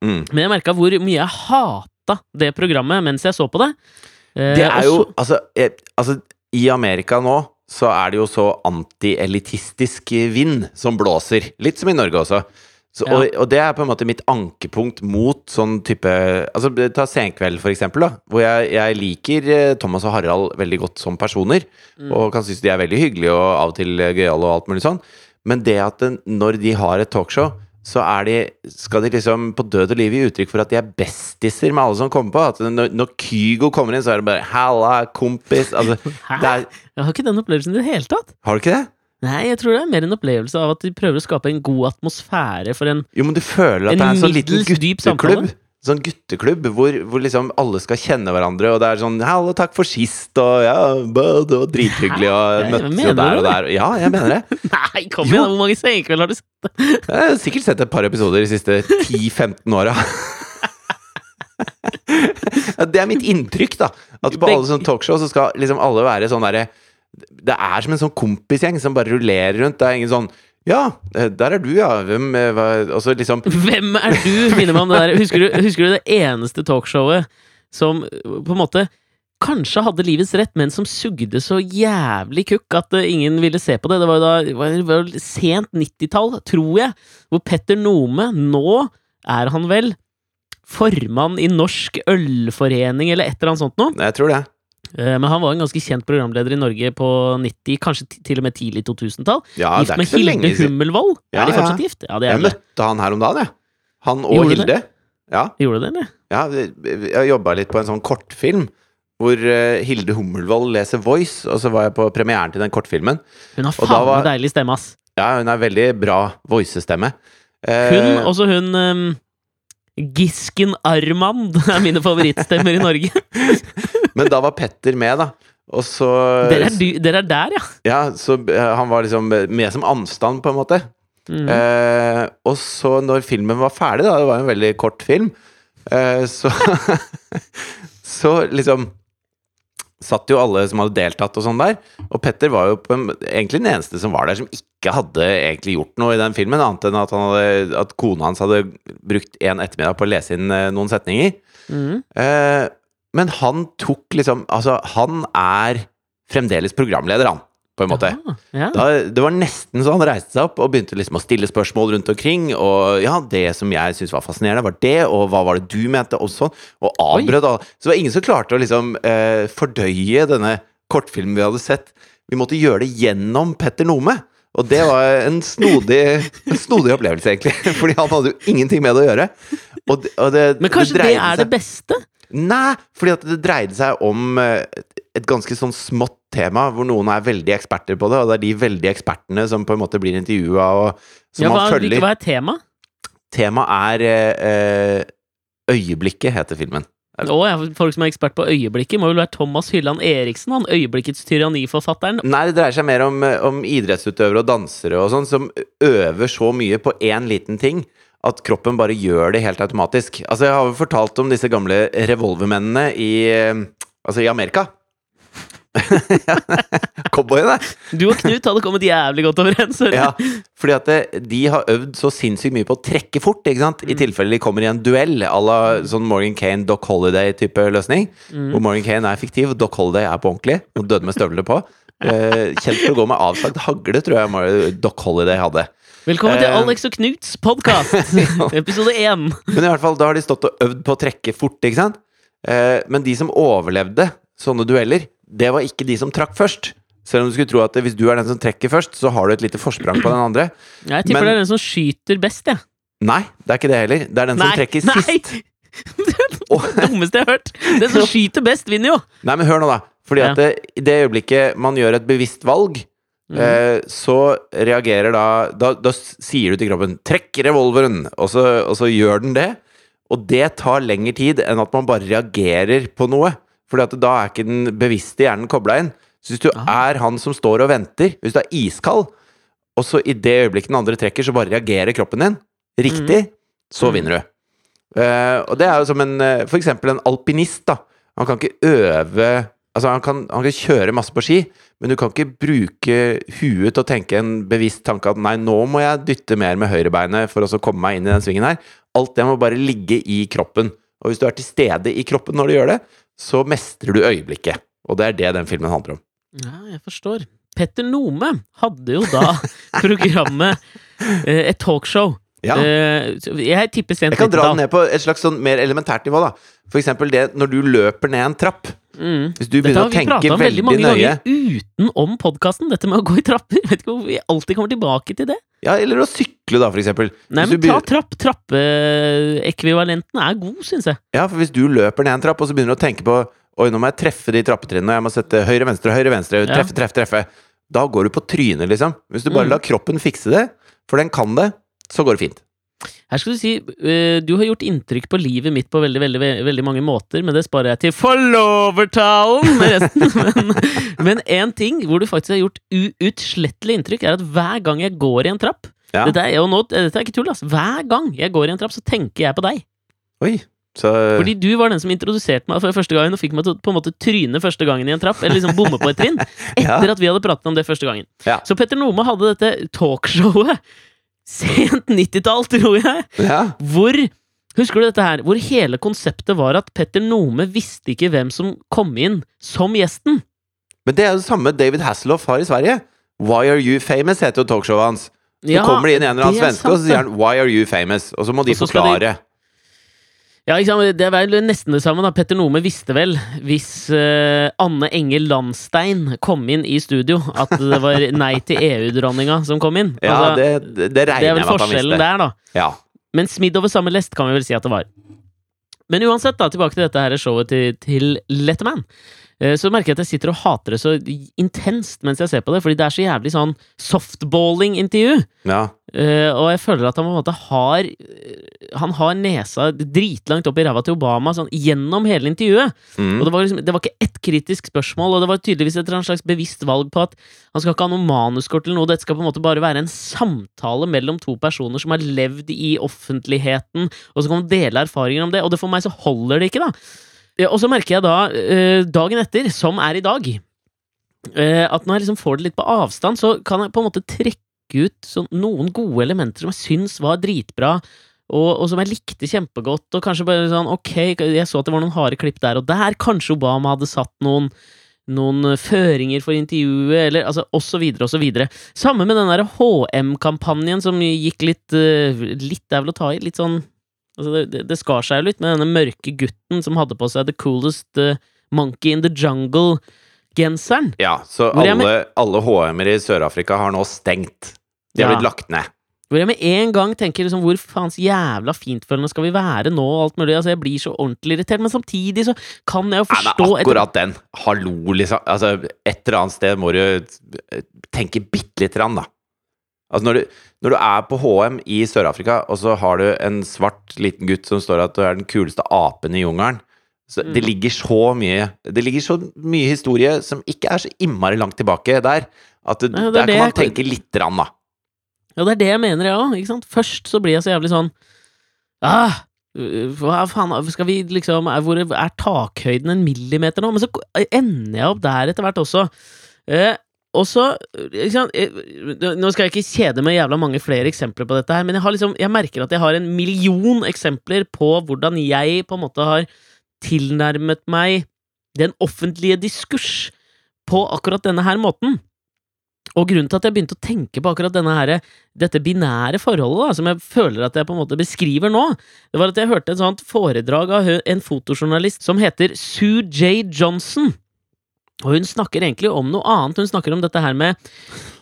[SPEAKER 1] Mm.
[SPEAKER 2] Men jeg merka hvor mye jeg hata det programmet mens jeg så på det. Eh,
[SPEAKER 1] Det er jo altså, jeg, altså I Amerika nå så er det jo så antielitistisk vind som blåser. Litt som i Norge også. Så, og, og det er på en måte mitt ankepunkt mot sånn type Altså Ta Senkveld, for eksempel, da. Hvor jeg, jeg liker eh, Thomas og Harald veldig godt som personer.
[SPEAKER 2] Mm.
[SPEAKER 1] Og kan synes de er veldig hyggelige og av og til eh, gøyale og alt mulig sånn. Men det at den, når de har et talkshow, så er de, skal de liksom på død og liv gi uttrykk for at de er bestiser med alle som kommer på. At når, når Kygo kommer inn, så er det bare 'halla, kompis'. Altså,
[SPEAKER 2] Hæ?
[SPEAKER 1] er,
[SPEAKER 2] Jeg har ikke den opplevelsen i det hele tatt.
[SPEAKER 1] har du ikke det?
[SPEAKER 2] Nei, jeg tror det er mer en opplevelse av at de prøver å skape en god atmosfære for en
[SPEAKER 1] Jo, men du føler at det er en sånn liten gutteklubb. Sånn gutteklubb hvor, hvor liksom alle skal kjenne hverandre, og det er sånn 'hallo, takk for sist', og 'ja, det var drithyggelig', og møttes jo der og der. Ja, jeg mener det.
[SPEAKER 2] Nei, kom igjen! Hvor mange sengekvelder har du sett?
[SPEAKER 1] Jeg har sikkert sett et par episoder de siste 10-15 åra. Det er mitt inntrykk, da. At på alle sånne talkshow så skal liksom alle være sånn derre Det er som en sånn kompisgjeng som bare rullerer rundt. Det er ingen sånn Ja, eh, der er du, ja. Hvem eh, hva Altså, liksom
[SPEAKER 2] Hvem er du? Minner meg om det der. Husker du, husker du det eneste talkshowet som uh, på en måte kanskje hadde livets rett, men som sugde så jævlig kukk at ingen ville se på det? Det var jo da det var, det var sent 90-tall, tror jeg, hvor Petter Nome Nå er han vel formann i Norsk Ølforening eller et eller annet sånt noe.
[SPEAKER 1] Jeg tror det.
[SPEAKER 2] Eh, Men han var en ganske kjent programleder i Norge på 90, kanskje til og med tidlig 2000-tall.
[SPEAKER 1] Ja,
[SPEAKER 2] gift
[SPEAKER 1] er
[SPEAKER 2] med Hilde. Hummelvold.
[SPEAKER 1] Ja,
[SPEAKER 2] er de
[SPEAKER 1] ja.
[SPEAKER 2] fortsatt gift? Ja, det er
[SPEAKER 1] Jeg møtte han her om dagen, jeg. Han og
[SPEAKER 2] Gjorde
[SPEAKER 1] Hilde. Ja,
[SPEAKER 2] Gjorde det, eller?
[SPEAKER 1] ja, jeg jobba litt på en sånn kortfilm. Hvor eh, Hilde Hummelvold leser Voice, og så var jeg på premieren til den kortfilmen.
[SPEAKER 2] Hun har faen meg deilig stemme, ass.
[SPEAKER 1] Ja, hun er veldig bra voicestemme. Eh,
[SPEAKER 2] Hun, også hun um, Gisken Armand er mine favorittstemmer i Norge.
[SPEAKER 1] Men da var Petter med, da. Og så
[SPEAKER 2] Dere er, er der, ja!
[SPEAKER 1] Ja, så eh, han var liksom med som anstand, på en måte.
[SPEAKER 2] Mm.
[SPEAKER 1] Eh, og så, når filmen var ferdig, da, det var en veldig kort film, eh, så Så liksom Satt jo alle som hadde deltatt og sånn der. Og Petter var jo en, egentlig den eneste som var der som ikke hadde egentlig gjort noe i den filmen, annet enn at, han hadde, at kona hans hadde brukt en ettermiddag på å lese inn eh, noen setninger.
[SPEAKER 2] Mm.
[SPEAKER 1] Eh, men han tok liksom Altså, han er fremdeles programleder, han, på en måte.
[SPEAKER 2] Ja, ja.
[SPEAKER 1] Da, det var nesten så han reiste seg opp og begynte liksom å stille spørsmål rundt omkring. Og ja, det som jeg syntes var fascinerende, var det, og hva var det du mente, og sånn. Og avbrøt alle. Så det var ingen som klarte å liksom eh, fordøye denne kortfilmen vi hadde sett. Vi måtte gjøre det gjennom Petter Nome. Og det var en snodig, en snodig opplevelse, egentlig. Fordi han hadde jo ingenting med det å gjøre. Og det, og det,
[SPEAKER 2] Men kanskje det,
[SPEAKER 1] det
[SPEAKER 2] er
[SPEAKER 1] seg-
[SPEAKER 2] det beste?
[SPEAKER 1] Nei, fordi at det dreide seg om eh, et ganske sånn smått tema hvor noen er veldig eksperter på det, og det er de veldig ekspertene som på en måte blir intervjua, og som
[SPEAKER 2] Ja, hva,
[SPEAKER 1] man følger.
[SPEAKER 2] hva er tema?
[SPEAKER 1] Temaet er eh, eh, Øyeblikket, heter filmen.
[SPEAKER 2] Å ja, folk som er ekspert på øyeblikket, må vel være Thomas Hylland Eriksen, han øyeblikkets tyranniforfatteren.
[SPEAKER 1] Nei, det dreier seg mer om, om idrettsutøvere og dansere og sånn, som øver så mye på én liten ting at kroppen bare gjør det helt automatisk. Altså, jeg har jo fortalt om disse gamle revolvermennene i eh, Altså, i Amerika. Cowboyene.
[SPEAKER 2] Du og Knut hadde kommet jævlig godt overens.
[SPEAKER 1] Ja, fordi at det, de har øvd så sinnssykt mye på å trekke fort, ikke sant? I tilfelle de kommer i en duell à la sånn Morgan Kane, Doc Holiday-type løsning. Hvor Morgan Kane er fiktiv, og Doc Holiday er på ordentlig. Og døde med støvler på. Eh, kjent for å gå med avsagt hagle, tror jeg Doc Holiday hadde.
[SPEAKER 2] Velkommen til
[SPEAKER 1] Eh,
[SPEAKER 2] Alex og Knuts podkast, episode én.
[SPEAKER 1] Men i hvert fall, da har de stått og øvd på å trekke fort, ikke sant? Eh, men de som overlevde sånne dueller, det var ikke de som trakk først. Selv om du skulle tro at hvis du er den som trekker først, så har du et lite forsprang på den andre.
[SPEAKER 2] Jeg tipper
[SPEAKER 1] Men-
[SPEAKER 2] det er den som skyter best, jeg.
[SPEAKER 1] Nei, det er ikke det heller. Det er den som trekker
[SPEAKER 2] nei!
[SPEAKER 1] sist.
[SPEAKER 2] det dummeste jeg har hørt. Den som skyter best, vinner jo!
[SPEAKER 1] Nei, men hør nå, da. Fordi
[SPEAKER 2] Ja.
[SPEAKER 1] at det, i det øyeblikket man gjør et bevisst valg,
[SPEAKER 2] Mm.
[SPEAKER 1] eh, så reagerer da, da Da sier du til kroppen 'trekk revolveren', og så, og så gjør den det. Og det tar lengre tid enn at man bare reagerer på noe. Fordi at da er ikke den bevisste hjernen kobla inn. Så hvis du
[SPEAKER 2] Aha.
[SPEAKER 1] er han som står og venter, hvis du er iskald, og så i det øyeblikket den andre trekker, så bare reagerer kroppen din riktig, så
[SPEAKER 2] Mm.
[SPEAKER 1] vinner du. Uh, og det er jo som en eh, For eksempel en alpinist, da. Han kan ikke øve Altså, han kan, han kan kjøre masse på ski, men du kan ikke bruke huet til å tenke en bevisst tanke at nei, nå må jeg dytte mer med høyrebeinet for å komme meg inn i den svingen her. Alt det må bare ligge i kroppen. Og hvis du er til stede i kroppen når du gjør det, så mestrer du øyeblikket. Og det er det den filmen handler om.
[SPEAKER 2] Ja, jeg forstår. Petter Nome hadde jo da programmet eh, Et talkshow.
[SPEAKER 1] Ja.
[SPEAKER 2] Jeg tipper sent
[SPEAKER 1] Jeg kan dra
[SPEAKER 2] 90-tall.
[SPEAKER 1] ned på et slags sånn mer elementært nivå, da. For eksempel det når du løper ned en trapp.
[SPEAKER 2] Mm.
[SPEAKER 1] Hvis du
[SPEAKER 2] Dette
[SPEAKER 1] begynner
[SPEAKER 2] har
[SPEAKER 1] å
[SPEAKER 2] vi
[SPEAKER 1] tenke
[SPEAKER 2] prata om veldig
[SPEAKER 1] veldig
[SPEAKER 2] mange
[SPEAKER 1] nøye
[SPEAKER 2] ganger utenom podkasten, dette med å gå i trapper. Vet ikke hvorfor vi alltid kommer tilbake til det.
[SPEAKER 1] Ja, eller å sykle, da, for eksempel.
[SPEAKER 2] Nei,
[SPEAKER 1] Hvis
[SPEAKER 2] men
[SPEAKER 1] du
[SPEAKER 2] ta trapp. Trappeekvivalenten er god, syns jeg.
[SPEAKER 1] Ja, for hvis du løper ned en trapp, og så begynner du å tenke på Oi, nå må jeg treffe de trappetrinnene, jeg må sette høyre, venstre, høyre, venstre,
[SPEAKER 2] Ja.
[SPEAKER 1] treffe, treffe, treffe. Da går du på trynet, liksom. Hvis du bare
[SPEAKER 2] Mm.
[SPEAKER 1] lar kroppen fikse det, for den kan det, så går det fint.
[SPEAKER 2] Her skal du si eh, Du har gjort inntrykk på livet mitt på veldig veldig, veldig, mange måter, men det sparer jeg til forlovertalen med resten. Men én ting hvor du faktisk har gjort uutslettelig inntrykk, er at hver gang jeg går i en trapp
[SPEAKER 1] Ja.
[SPEAKER 2] dette, er, jo nå, dette er ikke tull, altså. Hver gang jeg går i en trapp, så tenker jeg på deg.
[SPEAKER 1] Oi. Så
[SPEAKER 2] Fordi du var den som introduserte meg for første gangen og fikk meg til å på en måte tryne første gangen i en trapp, eller liksom bomme på et trinn, etter at vi hadde pratet om det første gangen.
[SPEAKER 1] Ja.
[SPEAKER 2] Så Petter Nome hadde dette talkshowet sent 90-tall, tror jeg,
[SPEAKER 1] Ja.
[SPEAKER 2] hvor Husker du dette her? Hvor hele konseptet var at Petter Nome visste ikke hvem som kom inn som gjesten.
[SPEAKER 1] Men det er jo det samme David Hasselhoff har i Sverige. Why are you famous, heter jo talkshowet hans. Så kommer det inn en eller annen svenske, og så sier han Why are you famous? Og så må de
[SPEAKER 2] forklare. de-. Ja? Det er vel nesten det samme. da Petter Nome visste vel, hvis uh, Anne Enge Landstein kom inn i studio, at det var Nei til EU-dronninga som kom inn.
[SPEAKER 1] Ja,
[SPEAKER 2] Altså,
[SPEAKER 1] det, det, det
[SPEAKER 2] det er
[SPEAKER 1] regner jeg med at han visste.
[SPEAKER 2] Det er vel forskjellen der, da.
[SPEAKER 1] Ja.
[SPEAKER 2] Men smidd over samme lest kan vi vel si at det var. Men uansett, da, tilbake til dette her showet til, til Letterman. Eh, Så merker jeg at jeg sitter og hater det så intenst mens jeg ser på det, fordi det er så jævlig sånn softballing-intervju.
[SPEAKER 1] ja.
[SPEAKER 2] Eh, og jeg føler at han på en måte har eh, Han har nesa dritlangt opp i ræva til Obama sånn gjennom hele intervjuet.
[SPEAKER 1] Mm.
[SPEAKER 2] Og det var, liksom, det var ikke ett kritisk spørsmål, og det var tydeligvis et slags bevisst valg på at han skal ikke ha noe manuskort eller noe, dette skal på en måte bare være en samtale mellom to personer som har levd i offentligheten, og så kan man dele erfaringer om det, og det for meg så holder det ikke, da. Og så merker jeg da, eh, dagen etter, som er i dag, eh, at når jeg liksom får det litt på avstand, så kan jeg på en måte trekke ut sånn, noen gode elementer som jeg syns var dritbra, og, og som jeg likte kjempegodt, og kanskje bare sånn ok, jeg så at det var noen harde klipp der og der, kanskje Obama hadde satt noen noen føringer for intervjuet, eller altså, og så videre, og så videre. Samme med den der HM-kampanjen som gikk litt eh, Litt er å ta i, litt sånn Altså, det, det, det skar seg jo litt med denne mørke gutten som hadde på seg The Coolest uh, Monkey in the Jungle-genseren.
[SPEAKER 1] Ja, så alle, alle HM-er i Sør-Afrika har nå stengt. De har
[SPEAKER 2] Ja.
[SPEAKER 1] blitt lagt ned.
[SPEAKER 2] Hvor jeg med en gang tenker liksom, hvor faens jævla fintfølende skal vi være nå, og alt mulig. Altså, jeg blir så ordentlig irritert, men samtidig så kan jeg jo
[SPEAKER 1] Nei,
[SPEAKER 2] forstå
[SPEAKER 1] men akkurat den. Hallo, liksom. Altså, et eller annet sted må du tenke bitte lite grann, da. Altså, når du, når du er på HM i Sør-Afrika, og så har du en svart liten gutt som står at du er den kuleste apen i jungelen så Det
[SPEAKER 2] Mm.
[SPEAKER 1] ligger så mye Det ligger så mye historie som ikke er så innmari langt tilbake der, at det,
[SPEAKER 2] Nei, det er
[SPEAKER 1] der kan man tenke lite grann, da.
[SPEAKER 2] Ja, det er det jeg mener, jeg òg. Først så blir jeg så jævlig sånn ah, Hva faen, skal vi liksom er, er takhøyden en millimeter nå? Men så ender jeg opp der etter hvert også. Eh, og så eh, Nå skal jeg ikke kjede med jævla mange flere eksempler på dette her, men jeg, liksom, jeg merker at jeg har en million eksempler på hvordan jeg på en måte har tilnærmet meg den offentlige diskurs på akkurat denne her måten. Og grunnen til at jeg begynte å tenke på akkurat her, dette binære forholdet, da, som jeg føler at jeg på en måte beskriver nå, det var at jeg hørte et sånt foredrag av en fotojournalist som heter Sue J. Johnson. Og hun snakker egentlig om noe annet. Hun snakker om dette her med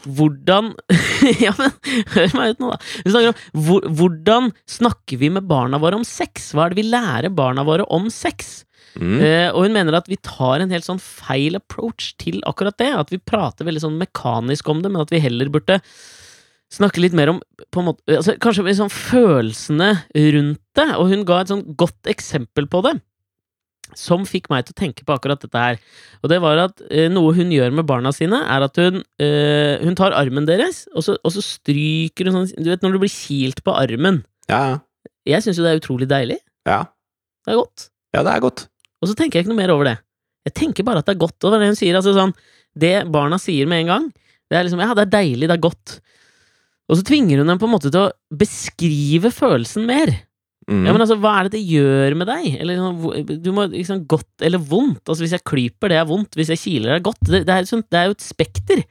[SPEAKER 2] hvordan Ja, men hør meg ut nå, da. Hun snakker om hvor, hvordan snakker vi med barna våre om sex? Hva er det vi lærer barna våre om sex?
[SPEAKER 1] Mm.
[SPEAKER 2] Uh, og hun mener at vi tar en helt sånn feil approach til akkurat det. At vi prater veldig sånn mekanisk om det, men at vi heller burde snakke litt mer om på en måte, altså, Kanskje sånn følelsene rundt det. Og hun ga et sånn godt eksempel på det. Som fikk meg til å tenke på akkurat dette her. Og det var at eh, noe hun gjør med barna sine, er at hun, eh, hun tar armen deres, og så, og så stryker hun sånn Du vet når du blir kilt på armen.
[SPEAKER 1] Ja, ja.
[SPEAKER 2] Jeg syns jo det er utrolig deilig.
[SPEAKER 1] Ja.
[SPEAKER 2] Det er godt.
[SPEAKER 1] ja, det er godt.
[SPEAKER 2] Og så tenker jeg ikke noe mer over det. Jeg tenker bare at det er godt. Og det hun sier. Altså sånn, det barna sier med en gang, det er liksom Ja, det er deilig, det er godt. Og så tvinger hun dem på en måte til å beskrive følelsen mer.
[SPEAKER 1] Mm.
[SPEAKER 2] Ja, men altså, hva er det det gjør med deg? Eller sånn, Du må liksom Godt eller vondt? Altså, hvis jeg klyper, det er vondt. Hvis jeg kiler, det er godt. Det, det, er, sånn, det er jo et spekter.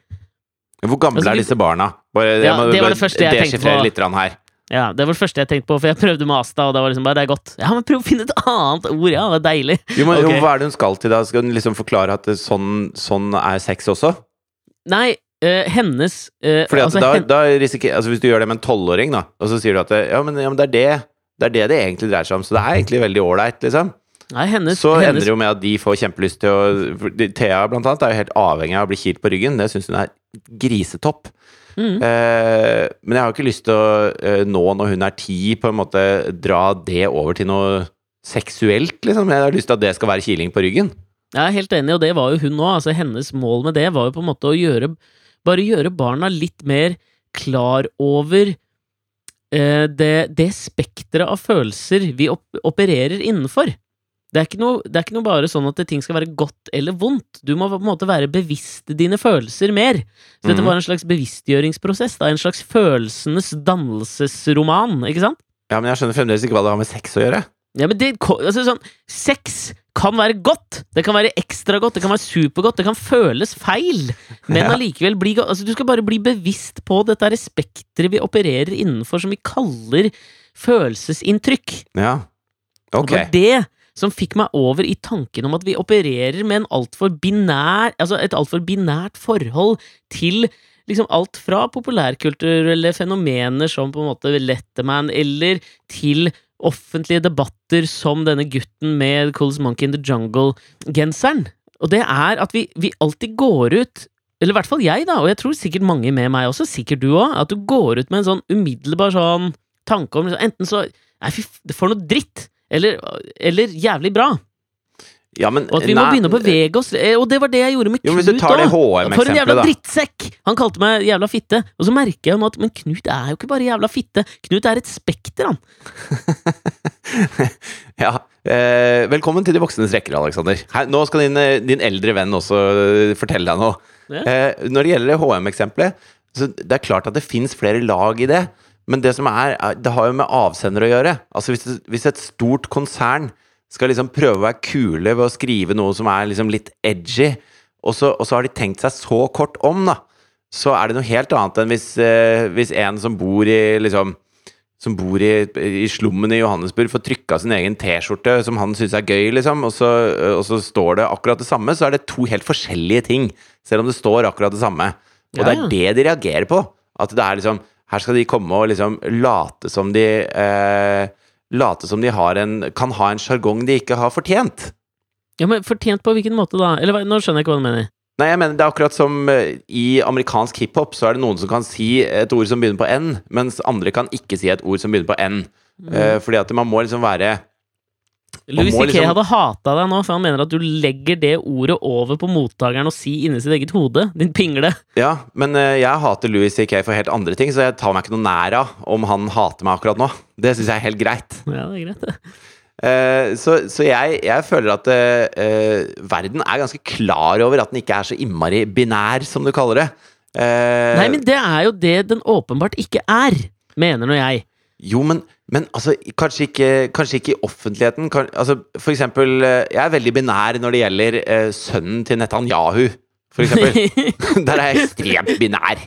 [SPEAKER 1] Hvor gamle
[SPEAKER 2] Altså,
[SPEAKER 1] er disse barna? Bare,
[SPEAKER 2] Ja,
[SPEAKER 1] må
[SPEAKER 2] det var det første jeg tenkte på.
[SPEAKER 1] litt her.
[SPEAKER 2] Ja, Det var det første jeg tenkte på, for jeg prøvde med Asta, og det var liksom bare det er godt. Ja, men prøv å finne et annet ord, ja, det er deilig.
[SPEAKER 1] Jo, men,
[SPEAKER 2] okay.
[SPEAKER 1] jo, hva er det hun skal til da? Skal hun liksom forklare at sånn, sånn er sex også?
[SPEAKER 2] Nei, eh, hennes eh,
[SPEAKER 1] Fordi at
[SPEAKER 2] altså,
[SPEAKER 1] da,
[SPEAKER 2] hen-
[SPEAKER 1] da risikerer Altså Hvis du gjør det med en tolvåring, da, og så sier du at ja, men, ja, men det er det det er det det egentlig dreier seg om. Så det er egentlig veldig ålreit, liksom.
[SPEAKER 2] Nei, hennes,
[SPEAKER 1] Så
[SPEAKER 2] hennes
[SPEAKER 1] ender det jo med at de får kjempelyst til å Thea, blant annet, er jo helt avhengig av å bli kilt på ryggen. Det syns hun er grisetopp.
[SPEAKER 2] Mm.
[SPEAKER 1] Eh, men jeg har ikke lyst til å eh, nå, når hun er ti, på en måte dra det over til noe seksuelt, liksom. Jeg har lyst til at det skal være kiling på ryggen.
[SPEAKER 2] Jeg er helt enig, og det var jo hun òg. Altså, hennes mål med det var jo på en måte å gjøre Bare gjøre barna litt mer klar over det, det spekteret av følelser vi op opererer innenfor. Det er, ikke noe, det er ikke noe bare sånn at ting skal være godt eller vondt. Du må på en måte være bevisst dine følelser mer. Så dette
[SPEAKER 1] Mhm.
[SPEAKER 2] var en slags bevisstgjøringsprosess. Da, en slags følelsenes dannelsesroman, ikke sant?
[SPEAKER 1] Ja, men jeg skjønner fremdeles ikke hva det har med sex å gjøre.
[SPEAKER 2] Ja, men det, altså sånn, Sex kan være godt! Det kan være ekstra godt, det kan være supergodt, det kan føles feil, men
[SPEAKER 1] Ja.
[SPEAKER 2] allikevel bli godt. altså, Du skal bare bli bevisst på dette spekteret vi opererer innenfor, som vi kaller følelsesinntrykk.
[SPEAKER 1] Ja. Ok.
[SPEAKER 2] Det var det som fikk meg over i tanken om at vi opererer med en altfor binær Altså et altfor binært forhold til liksom alt fra populærkulturelle fenomener som på en måte Letterman, eller til offentlige debatter som denne gutten med Coolest Monkey in the Jungle-genseren. Og det er at vi, vi alltid går ut eller i hvert fall jeg, da, og jeg tror sikkert mange med meg også, sikkert du òg, at du går ut med en sånn umiddelbar sånn tanke om enten så Nei, fy, for noe dritt! Eller, eller jævlig bra.
[SPEAKER 1] Ja, men
[SPEAKER 2] Og at vi må begynne å bevege oss. Eh, Og det var det jeg gjorde med
[SPEAKER 1] Jo,
[SPEAKER 2] Knut òg! For en jævla
[SPEAKER 1] da.
[SPEAKER 2] drittsekk! Han kalte meg jævla fitte. Og så merker jeg nå at Men Knut er jo ikke bare jævla fitte. Knut er et spekter, han.
[SPEAKER 1] Ja. Eh, velkommen til de voksnes rekker, Aleksander. Nå skal din, eh, din eldre venn også eh, fortelle deg noe.
[SPEAKER 2] Ja.
[SPEAKER 1] Eh, når det gjelder HM-eksempelet, så det er klart at det fins flere lag i det. Men det som er det har jo med avsender å gjøre. Altså hvis, hvis et stort konsern skal liksom prøve å være kule ved å skrive noe som er liksom litt edgy, og så, og så har de tenkt seg så kort om, da, så er det noe helt annet enn hvis, eh, hvis en som bor i liksom som bor i, i slummen i Johannesburg, får trykka sin egen T-skjorte som han syns er gøy, liksom, og så, og så står det akkurat det samme, så er det to helt forskjellige ting, selv om det står akkurat det samme. Og
[SPEAKER 2] Ja,
[SPEAKER 1] det er det de reagerer på. At det er liksom her skal de komme og liksom late som de eh, Late som de har en, kan ha en sjargong de ikke har fortjent.
[SPEAKER 2] Ja, men Fortjent på hvilken måte, da? Eller nå skjønner jeg ikke hva du mener.
[SPEAKER 1] Nei, jeg mener Det er akkurat som eh, i amerikansk hiphop, så er det noen som kan si et ord som begynner på N, mens andre kan ikke si et ord som begynner på N. Eh, fordi at man må liksom være
[SPEAKER 2] Louis C.K.
[SPEAKER 1] liksom-
[SPEAKER 2] hadde hata deg nå, for han mener at du legger det ordet over på mottakeren og si inni sitt eget hode. Din pingle.
[SPEAKER 1] Ja, men eh, jeg hater Louis C.K. for helt andre ting, så jeg tar meg ikke noe nær av om han hater meg akkurat nå. Det syns jeg er helt greit.
[SPEAKER 2] Ja, det er greit, det.
[SPEAKER 1] Uh, så så jeg, jeg føler at eh, verden er ganske klar over at den ikke er så innmari binær, som du kaller det. Uh,
[SPEAKER 2] Nei, men det er jo det den åpenbart ikke er, mener nå jeg.
[SPEAKER 1] Jo, men, men altså, kanskje ikke, kanskje ikke i offentligheten. Kan, altså, for eksempel, eh, jeg er veldig binær når det gjelder eh, sønnen til Netanyahu, for eksempel. Der er jeg ekstremt binær.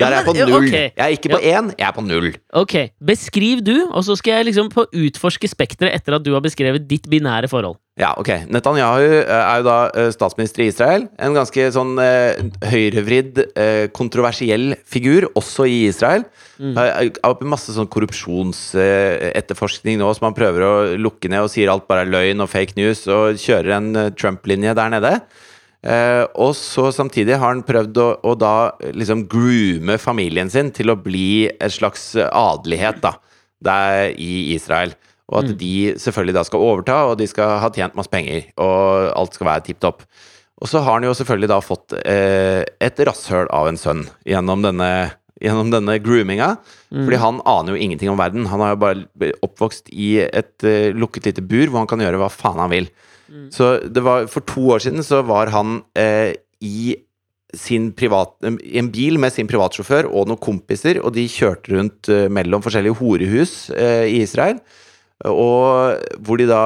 [SPEAKER 1] Der er jeg på null.
[SPEAKER 2] Okay.
[SPEAKER 1] Jeg er ikke på én, jeg er på null.
[SPEAKER 2] Ok, beskriv du, og så skal jeg liksom få utforske spekteret etter at du har beskrevet ditt binære forhold.
[SPEAKER 1] Ja, ok. Netanyahu eh, er jo da eh, statsminister i Israel. En ganske sånn eh, høyrevridd, eh, kontroversiell figur, også i Israel.
[SPEAKER 2] Mm.
[SPEAKER 1] Eh, masse sånn korrupsjonsetterforskning nå, som han prøver å lukke ned og sier alt bare er løgn og fake news, og kjører en eh, Trump-linje der nede. Eh, og så samtidig har han prøvd å, å da liksom groome familien sin til å bli et slags adelighet, da, der i Israel. Og at de selvfølgelig da skal overta, og de skal ha tjent masse penger, og alt skal være tipp topp. Og så har han jo selvfølgelig da fått eh, et rasshøl av en sønn gjennom denne, gjennom denne groominga. Fordi han aner jo ingenting om verden. Han har jo bare oppvokst i et eh, lukket lite bur hvor han kan gjøre hva faen han vil. Så det var, for to år siden så var han eh, i sin privat, i en bil med sin privatsjåfør og noen kompiser, og de kjørte rundt eh, mellom forskjellige horehus eh, i Israel. Og hvor de da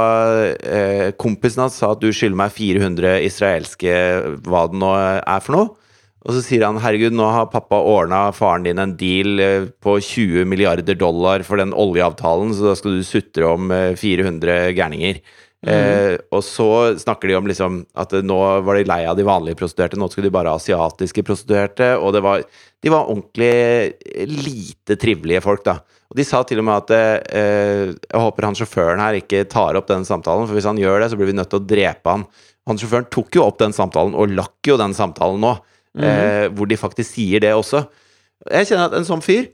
[SPEAKER 1] eh, Kompisen hans sa at du skylder meg 400 israelske hva det nå er for noe. Og så sier han herregud, nå har pappa ordna faren din en deal eh, på 20 milliarder dollar for den oljeavtalen, så da skal du sutre om eh, 400 gærninger. Eh, og så snakker de om liksom at nå var de lei av de vanlige prostituerte, nå skulle de bare ha asiatiske prostituerte. Og det var, de var ordentlig lite trivelige folk, da. Og de sa til og med at eh, jeg håper han sjåføren her ikke tar opp den samtalen, for hvis han gjør det, så blir vi nødt til å drepe han. Han sjåføren tok jo opp den samtalen, og lakk jo den samtalen nå, eh, hvor de faktisk sier det også. Jeg kjenner at en sånn fyr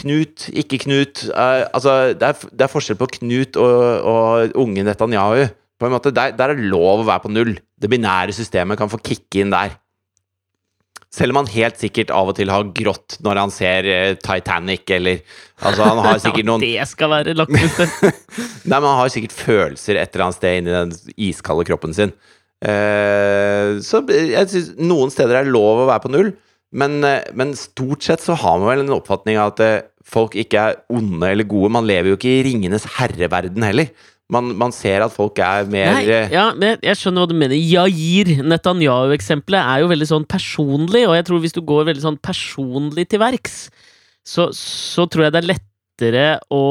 [SPEAKER 1] Knut, ikke Knut eh, Altså, det er, det er forskjell på Knut og, og unge Netanyahu. På en måte, der, der er lov å være på null. Det binære systemet kan få kicke inn der. Selv om han helt sikkert av og til har grått når han ser eh, Titanic, eller Altså, han har sikkert noen
[SPEAKER 2] Det skal være lakmusen!
[SPEAKER 1] Nei, men han har sikkert følelser et eller annet sted inni den iskalde kroppen sin. Uh, så jeg syns noen steder er lov å være på null, men, eh, men stort sett så har man vel en oppfatning av at eh, folk ikke er onde eller gode. Man lever jo ikke i Ringenes herreverden heller. Man, man ser at folk er mer
[SPEAKER 2] Nei,
[SPEAKER 1] eh,
[SPEAKER 2] ja, men jeg skjønner hva du mener. Yair, Netanyahu-eksempelet, er jo veldig sånn personlig, og jeg tror hvis du går veldig sånn personlig til verks, så, så tror jeg det er lettere å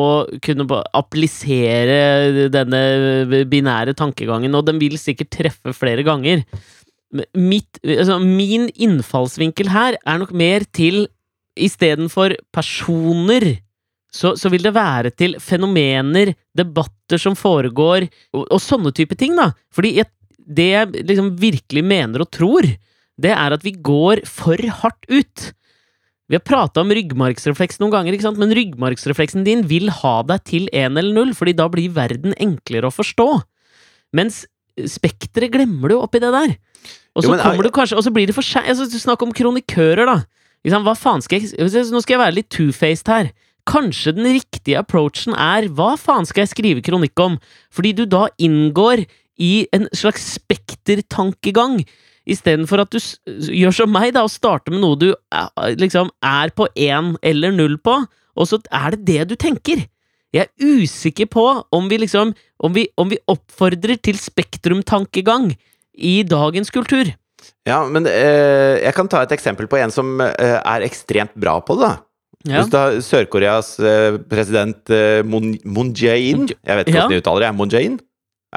[SPEAKER 2] kunne applisere denne binære tankegangen, og den vil sikkert treffe flere ganger. Mitt, altså, min innfallsvinkel her er nok mer til istedenfor personer så, så vil det være til fenomener, debatter som foregår, og, og sånne type ting, da. Fordi jeg, det jeg liksom virkelig mener og tror, det er at vi går for hardt ut. Vi har prata om ryggmargsrefleks noen ganger, men ryggmargsrefleksen din vil ha deg til én eller null, fordi da blir verden enklere å forstå. Mens spekteret glemmer du oppi det der. Og så
[SPEAKER 1] er-
[SPEAKER 2] kommer du kanskje, og så blir det for seint. Altså, Snakk om kronikører, da. Hva faen skal jeg Nå skal jeg være litt two-faced her. Kanskje den riktige approachen er hva faen skal jeg skrive kronikk om? Fordi du da inngår i en slags spektertankegang. Istedenfor at du gjør som meg, da, og starter med noe du eh, liksom er på én eller null på, og så er det det du tenker. Jeg er usikker på om vi liksom Om vi, om vi oppfordrer til spektrumtankegang i dagens kultur.
[SPEAKER 1] Ja, men eh, jeg kan ta et eksempel på en som eh, er ekstremt bra på det, da.
[SPEAKER 2] Ja.
[SPEAKER 1] Hvis du har Sør-Koreas eh, president eh, Moon, Moon Jae-in Jeg vet ikke hvordan de uttaler det. Moon Jae-in?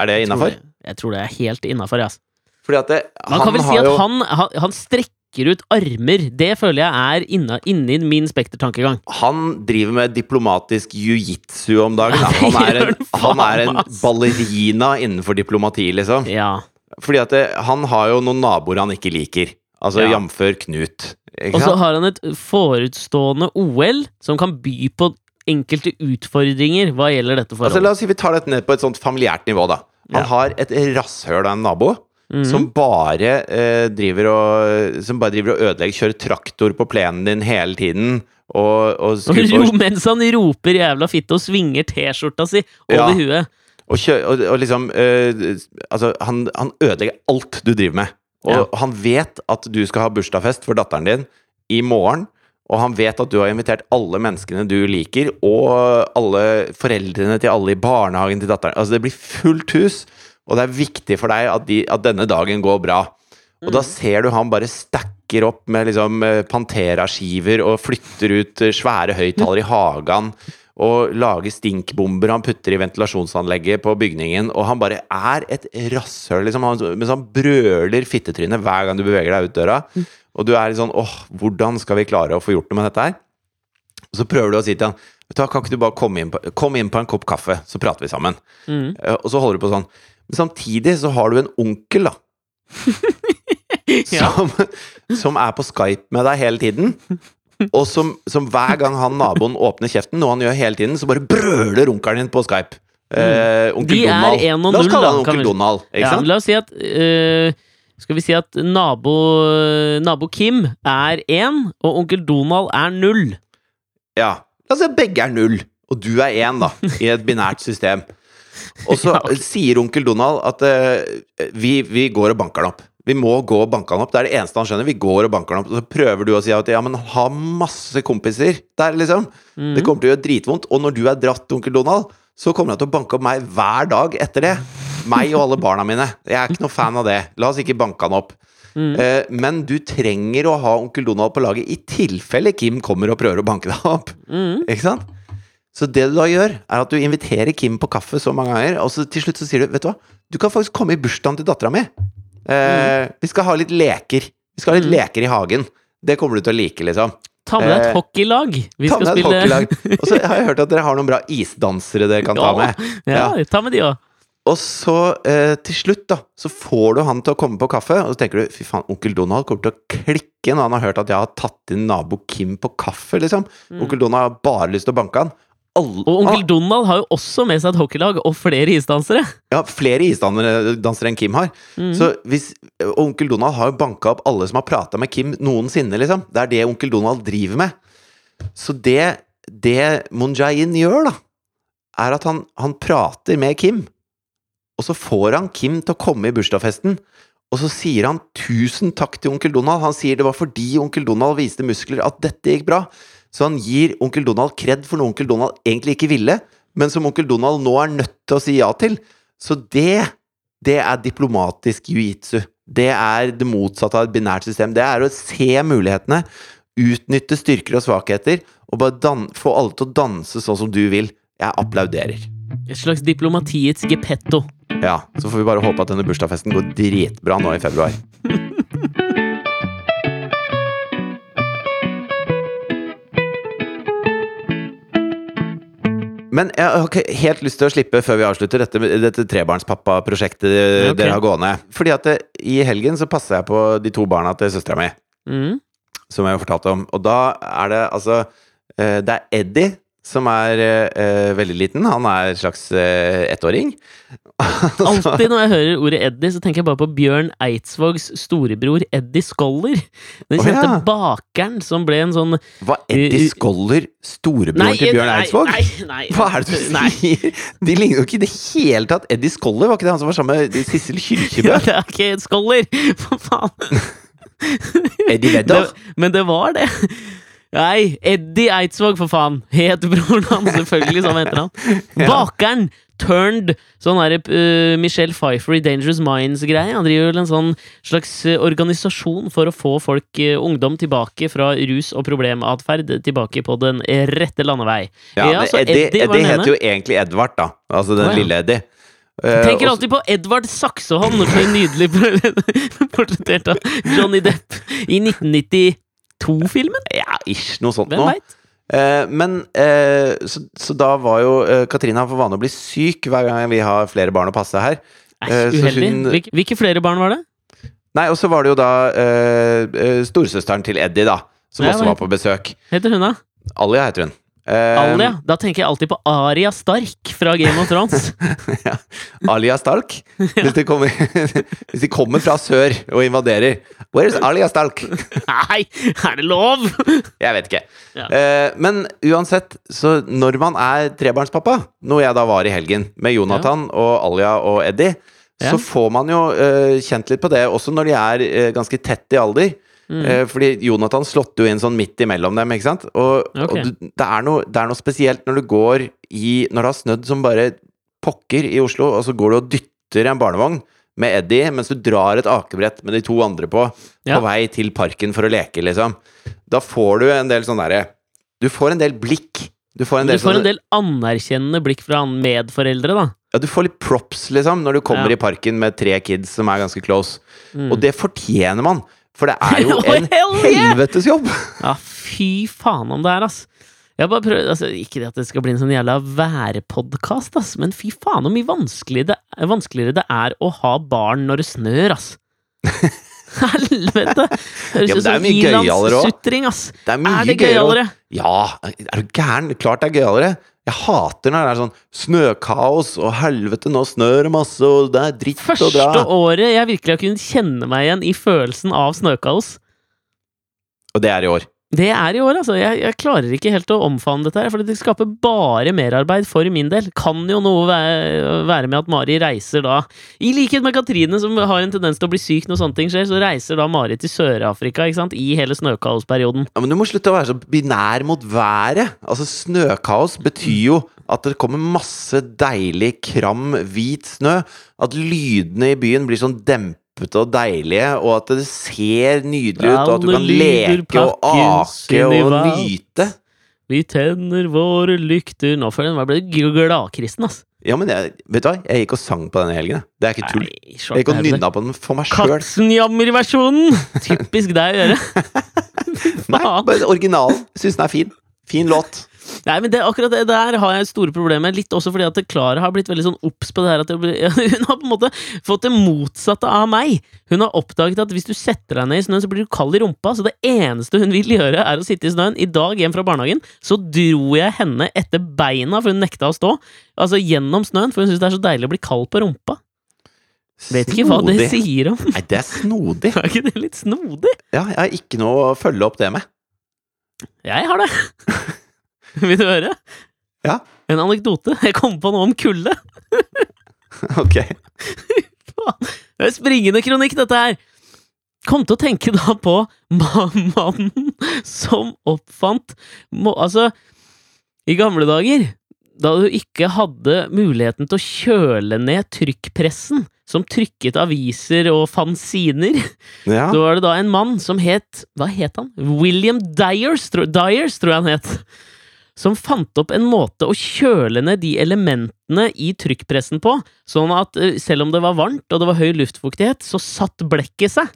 [SPEAKER 1] Er det innafor?
[SPEAKER 2] Jeg, Jeg tror det er helt innafor,
[SPEAKER 1] at det,
[SPEAKER 2] Man kan vel si at
[SPEAKER 1] jo-
[SPEAKER 2] han, han, han strekker ut armer. Det føler jeg er inna, inni min spektertankegang.
[SPEAKER 1] Han driver med diplomatisk jiu-jitsu om dagen. Da. Han er en,
[SPEAKER 2] han
[SPEAKER 1] er en ballerina innenfor diplomati, liksom.
[SPEAKER 2] Ja.
[SPEAKER 1] Fordi at det, han har jo noen naboer han ikke liker. Altså
[SPEAKER 2] Ja.
[SPEAKER 1] jf. Knut.
[SPEAKER 2] Og så har han et forutstående OL som kan by på enkelte utfordringer hva gjelder dette
[SPEAKER 1] Altså,
[SPEAKER 2] forholdet.
[SPEAKER 1] la oss si vi tar dette ned på et sånt familiært nivå, da. Han
[SPEAKER 2] Ja.
[SPEAKER 1] har et rasshøl av en nabo.
[SPEAKER 2] Mhm.
[SPEAKER 1] Som bare eh, driver og Som bare driver og ødelegger Kjører traktor på plenen din hele tiden Og, og
[SPEAKER 2] Og mens han roper jævla fitte og svinger T-skjorta si over
[SPEAKER 1] Ja.
[SPEAKER 2] huet.
[SPEAKER 1] Og, kjø, og, og liksom øh, Altså, han, han ødelegger alt du driver med. Og han vet at du skal ha bursdagsfest for datteren din I morgen Og han vet at du har invitert alle menneskene du liker Og alle foreldrene til alle i barnehagen til datteren. Altså det blir fullt hus Og det er viktig for deg at, de, at denne dagen går bra. Og da ser du han bare stacker opp med liksom eh, Pantera-skiver og flytter ut eh, svære høyttalere i hagen. Og lager stinkbomber han putter i ventilasjonsanlegget på bygningen. Og han bare er et rasshøl, liksom. Han, mens han brøler fittetrynet hver gang du beveger deg ut døra. Og du er litt sånn åh, hvordan skal vi klare å få gjort noe med dette her? Og så prøver du å si til han Vet du hva, kan ikke du bare komme inn, på, komme inn på en kopp kaffe, så prater vi sammen.
[SPEAKER 2] Mhm.
[SPEAKER 1] Eh, Og så holder du på sånn. Men samtidig så har du en onkel, da.
[SPEAKER 2] Ja.
[SPEAKER 1] Som, som er på Skype med deg hele tiden. Og som, som hver gang han naboen åpner kjeften, noe han gjør hele tiden, så bare brøler onkelen din på Skype. Eh, onkel
[SPEAKER 2] De er
[SPEAKER 1] Donald.
[SPEAKER 2] en og
[SPEAKER 1] La oss kalle han onkel
[SPEAKER 2] vi-
[SPEAKER 1] Donald. Ikke
[SPEAKER 2] Ja,
[SPEAKER 1] sant?
[SPEAKER 2] la oss si at uh, Skal vi si at nabo, nabo Kim er én, og onkel Donald er null.
[SPEAKER 1] Ja. La oss si at begge er null, og du er én, da, i et binært system. Og så
[SPEAKER 2] Ja, okay.
[SPEAKER 1] sier onkel Donald at uh, vi, vi går og banker han opp. Vi må gå og banke han opp. Det er det eneste han skjønner. Vi går og banker han opp. Og så prøver du å si at ja, men han har masse kompiser der, liksom.
[SPEAKER 2] Mm.
[SPEAKER 1] Det kommer til å gjøre dritvondt. Og når du er dratt, onkel Donald, så kommer han til å banke opp meg hver dag etter det. Meg og alle barna mine. Jeg er ikke noe fan av det. La oss ikke banke han opp.
[SPEAKER 2] Mm.
[SPEAKER 1] Eh, men du trenger å ha onkel Donald på laget i tilfelle Kim kommer og prøver å banke deg opp.
[SPEAKER 2] Mm.
[SPEAKER 1] Ikke sant? Så det du da gjør, er at du inviterer Kim på kaffe så mange ganger, og så til slutt så sier du Vet du hva, du kan faktisk komme i bursdagen til dattera mi. Eh, Vi skal ha litt leker. Vi skal ha litt
[SPEAKER 2] Mm.
[SPEAKER 1] leker i hagen. Det kommer du til å like, liksom.
[SPEAKER 2] Ta med deg et
[SPEAKER 1] Eh,
[SPEAKER 2] hockeylag. Vi
[SPEAKER 1] Ta
[SPEAKER 2] skal
[SPEAKER 1] med et
[SPEAKER 2] spille
[SPEAKER 1] hockeylag. Og så har jeg hørt at dere har noen bra isdansere dere kan ta med.
[SPEAKER 2] Ja, ta med de òg.
[SPEAKER 1] Og så eh, til slutt, da, så får du han til å komme på kaffe, og så tenker du fy faen, onkel Donald kommer til å klikke når han har hørt at jeg har tatt inn nabo Kim på kaffe, liksom. Onkel Donald har bare lyst til å banke han. Alle,
[SPEAKER 2] Mm. Og onkel
[SPEAKER 1] han-
[SPEAKER 2] Donald har jo også med seg et hockeylag og flere isdansere.
[SPEAKER 1] ja, flere isdansere enn Kim har.
[SPEAKER 2] Mm.
[SPEAKER 1] Så hvis og Onkel Donald har jo banka opp alle som har prata med Kim noensinne, liksom. Det er det onkel Donald driver med. Så det, det Munjain gjør, da, er at han, han prater med Kim. Og så får han Kim til å komme i bursdagsfesten. Og så sier han tusen takk til onkel Donald. Han sier det var fordi onkel Donald viste muskler at dette gikk bra. Så han gir onkel Donald kred for noe onkel Donald egentlig ikke ville, men som onkel Donald nå er nødt til å si ja til. Så det, det er diplomatisk jiu-jitsu. Det er det motsatte av et binært system. Det er å se mulighetene, utnytte styrker og svakheter, og bare få alle til å danse sånn som du vil. Jeg applauderer.
[SPEAKER 2] Et slags diplomatiets gepetto.
[SPEAKER 1] Ja, så får vi bare håpe at denne bursdagsfesten går dritbra nå i februar. Men jeg har ikke helt lyst til å slippe før vi avslutter dette, dette trebarnspappa-prosjektet
[SPEAKER 2] okay.
[SPEAKER 1] dere har gående. Fordi at det, i helgen så passa jeg på de to barna til søstera mi,
[SPEAKER 2] mm.
[SPEAKER 1] som jeg har fortalt om. Og da er det altså eh, Det er Eddie som er uh, veldig liten. Han er en slags uh, ettåring.
[SPEAKER 2] Alltid når jeg hører ordet Eddie, så tenker jeg bare på Bjørn Eidsvågs storebror Eddie Skoller. Den
[SPEAKER 1] kjente
[SPEAKER 2] kjente
[SPEAKER 1] ja.
[SPEAKER 2] bakeren som ble en sånn
[SPEAKER 1] Var Eddie Skoller storebroren til Bjørn Eidsvåg?
[SPEAKER 2] Nei, nei,
[SPEAKER 1] Hva er det du
[SPEAKER 2] Nei.
[SPEAKER 1] sier? De ligner jo ikke i det hele tatt. Eddie Skoller, var ikke det han som var sammen med Sissel Kyrkjebø?
[SPEAKER 2] Ja, det er ikke Skoller! For faen.
[SPEAKER 1] Eddie Vedder?
[SPEAKER 2] Men det var det. Nei, Eddie Eidsvåg, for faen! Het broren hans, selvfølgelig, som heter han.
[SPEAKER 1] Ja.
[SPEAKER 2] Bakeren turned sånn her uh, Michelle Pfeiffer i Dangerous Minds-greie. Han driver vel en sånn slags eh, organisasjon for å få folk, uh, ungdom, tilbake fra rus og problematferd, tilbake på den rette landevei.
[SPEAKER 1] Ja,
[SPEAKER 2] Ja, så
[SPEAKER 1] Eddie,
[SPEAKER 2] Eddie
[SPEAKER 1] Eddie heter jo egentlig Edvard, da. Altså den
[SPEAKER 2] oh, ja.
[SPEAKER 1] lille Eddie. Uh,
[SPEAKER 2] Tenker alltid på Edvard Saksehånd, som er nydelig portrettert av Johnny Depp i 1992-filmen.
[SPEAKER 1] Ja, ish, noe sånt noe. Eh, men eh, så, så da var jo eh, Katrina for vane å bli syk hver gang vi har flere barn å passe her. Eh,
[SPEAKER 2] Æsj,
[SPEAKER 1] så
[SPEAKER 2] uheldig.
[SPEAKER 1] hun-
[SPEAKER 2] Hvilke, hvilke flere barn var det?
[SPEAKER 1] Nei, og så var det jo da eh, eh, storesøsteren til Eddie, da, som
[SPEAKER 2] Ja,
[SPEAKER 1] også var på besøk.
[SPEAKER 2] Heter hun da?
[SPEAKER 1] Alia heter hun. Eh,
[SPEAKER 2] Alia? Da tenker jeg alltid på Aria Stark fra Game of Thrones.
[SPEAKER 1] ja. Alia Stark. Hvis, de kommer, hvis de kommer fra sør og invaderer. Where's Alia Stark?
[SPEAKER 2] Nei, er det lov?!
[SPEAKER 1] Jeg vet ikke.
[SPEAKER 2] Ja.
[SPEAKER 1] Eh, men uansett, så når man er trebarnspappa, noe jeg da var i helgen, med Jonathan og Alia og Eddie,
[SPEAKER 2] Ja.
[SPEAKER 1] så får man jo eh, kjent litt på det, også når de er ganske tett i alder.
[SPEAKER 2] Mm.
[SPEAKER 1] Eh, fordi Jonathan slått jo inn sånn midt imellom dem, ikke sant? Og,
[SPEAKER 2] okay.
[SPEAKER 1] og det, er noe, det er noe spesielt når du går i Når det har snødd som bare pokker i Oslo, og så går du og dytter en barnevogn med Eddie mens du drar et akebrett med de to andre på,
[SPEAKER 2] Ja.
[SPEAKER 1] på vei til parken for å leke, liksom. Da får du en del sånn derre Du får en del blikk. Du får en del,
[SPEAKER 2] får en del anerkjennende blikk fra medforeldre, da.
[SPEAKER 1] ja, du får litt props, liksom, når du kommer
[SPEAKER 2] Ja.
[SPEAKER 1] i parken med tre kids som er ganske close.
[SPEAKER 2] Mm.
[SPEAKER 1] Og det fortjener man! For det er jo en helvetes jobb!
[SPEAKER 2] Ja, fy faen om det er, ass. Jeg bare prøver, altså, Ikke det at det skal bli en sånn jævla værpodkast, ass, men fy faen hvor mye vanskeligere det, vanskeligere det er å ha barn når det snør, ass. Helvete! Høres ut
[SPEAKER 1] det er
[SPEAKER 2] som
[SPEAKER 1] gøyalere
[SPEAKER 2] ilandssutring, ass.
[SPEAKER 1] Det er mye
[SPEAKER 2] Er det
[SPEAKER 1] gøyere å-
[SPEAKER 2] gøyalere?
[SPEAKER 1] Ja, er du gæren? Klart det er gøyalere. Jeg hater når det er sånn snøkaos og helvete, nå snør det masse, og det er dritt
[SPEAKER 2] Første
[SPEAKER 1] dra.
[SPEAKER 2] året jeg virkelig har kunnet kjenne meg igjen i følelsen av snøkaos,
[SPEAKER 1] Og det er i år.
[SPEAKER 2] Det er i år, altså. Jeg, jeg klarer ikke helt å omfavne dette her, for det skaper bare merarbeid for min del. Kan jo noe være, med at Mari reiser da I likhet med Katrine, som har en tendens til å bli syk når sånne ting skjer, så reiser da Mari til Sør-Afrika ikke sant? i hele snøkaosperioden.
[SPEAKER 1] Ja, men du må slutte å være så binær mot været. Altså, snøkaos betyr jo at det kommer masse deilig, kram, hvit snø. At lydene i byen blir sånn dempete og deilige, og at det ser nydelig ut, og at du kan leke og ake og nyte.
[SPEAKER 2] Vi tenner våre lykter Nå føler jeg meg ble gladkristen, ass.
[SPEAKER 1] Ja, men jeg, vet du hva? Jeg gikk og sang på den helgen. Det er ikke tull.
[SPEAKER 2] Nei,
[SPEAKER 1] Jeg gikk og nynna på den for meg sjøl.
[SPEAKER 2] Katzenjammer-versjonen! Typisk deg å gjøre.
[SPEAKER 1] Nei, bare originalen. Syns den er fin. Fin låt.
[SPEAKER 2] Nei, men det, akkurat det der har jeg store problemer med. Litt også fordi at Klara har blitt veldig sånn obs på det her. Blir, hun har på en måte fått det motsatte av meg. Hun har oppdaget at hvis du setter deg ned i snøen, så blir du kald i rumpa. Så det eneste hun vil gjøre, er å sitte i snøen. I dag hjem fra barnehagen så dro jeg henne etter beina, for hun nekta å stå. Altså gjennom snøen, for hun syns det er så deilig å bli kald på rumpa. Vet ikke hva det sier om.
[SPEAKER 1] Nei, det er snodig.
[SPEAKER 2] Er ikke det litt snodig?
[SPEAKER 1] Ja, jeg har ikke noe å følge opp det med.
[SPEAKER 2] Jeg har det. Vil du høre?
[SPEAKER 1] Ja.
[SPEAKER 2] En anekdote. Jeg kom på noe om kulde.
[SPEAKER 1] Ok.
[SPEAKER 2] Det er springende kronikk, dette her! Kom til å tenke da på ma- mannen som oppfant Altså, i gamle dager, da du ikke hadde muligheten til å kjøle ned trykkpressen, som trykket aviser og fanziner,
[SPEAKER 1] Ja.
[SPEAKER 2] så var det da en mann som het Hva het han? William Dyers, tror, Dyers, tror jeg han het. Som fant opp en måte å kjøle ned de elementene i trykkpressen på, sånn at eh, selv om det var varmt og det var høy luftfuktighet, så satt blekket seg.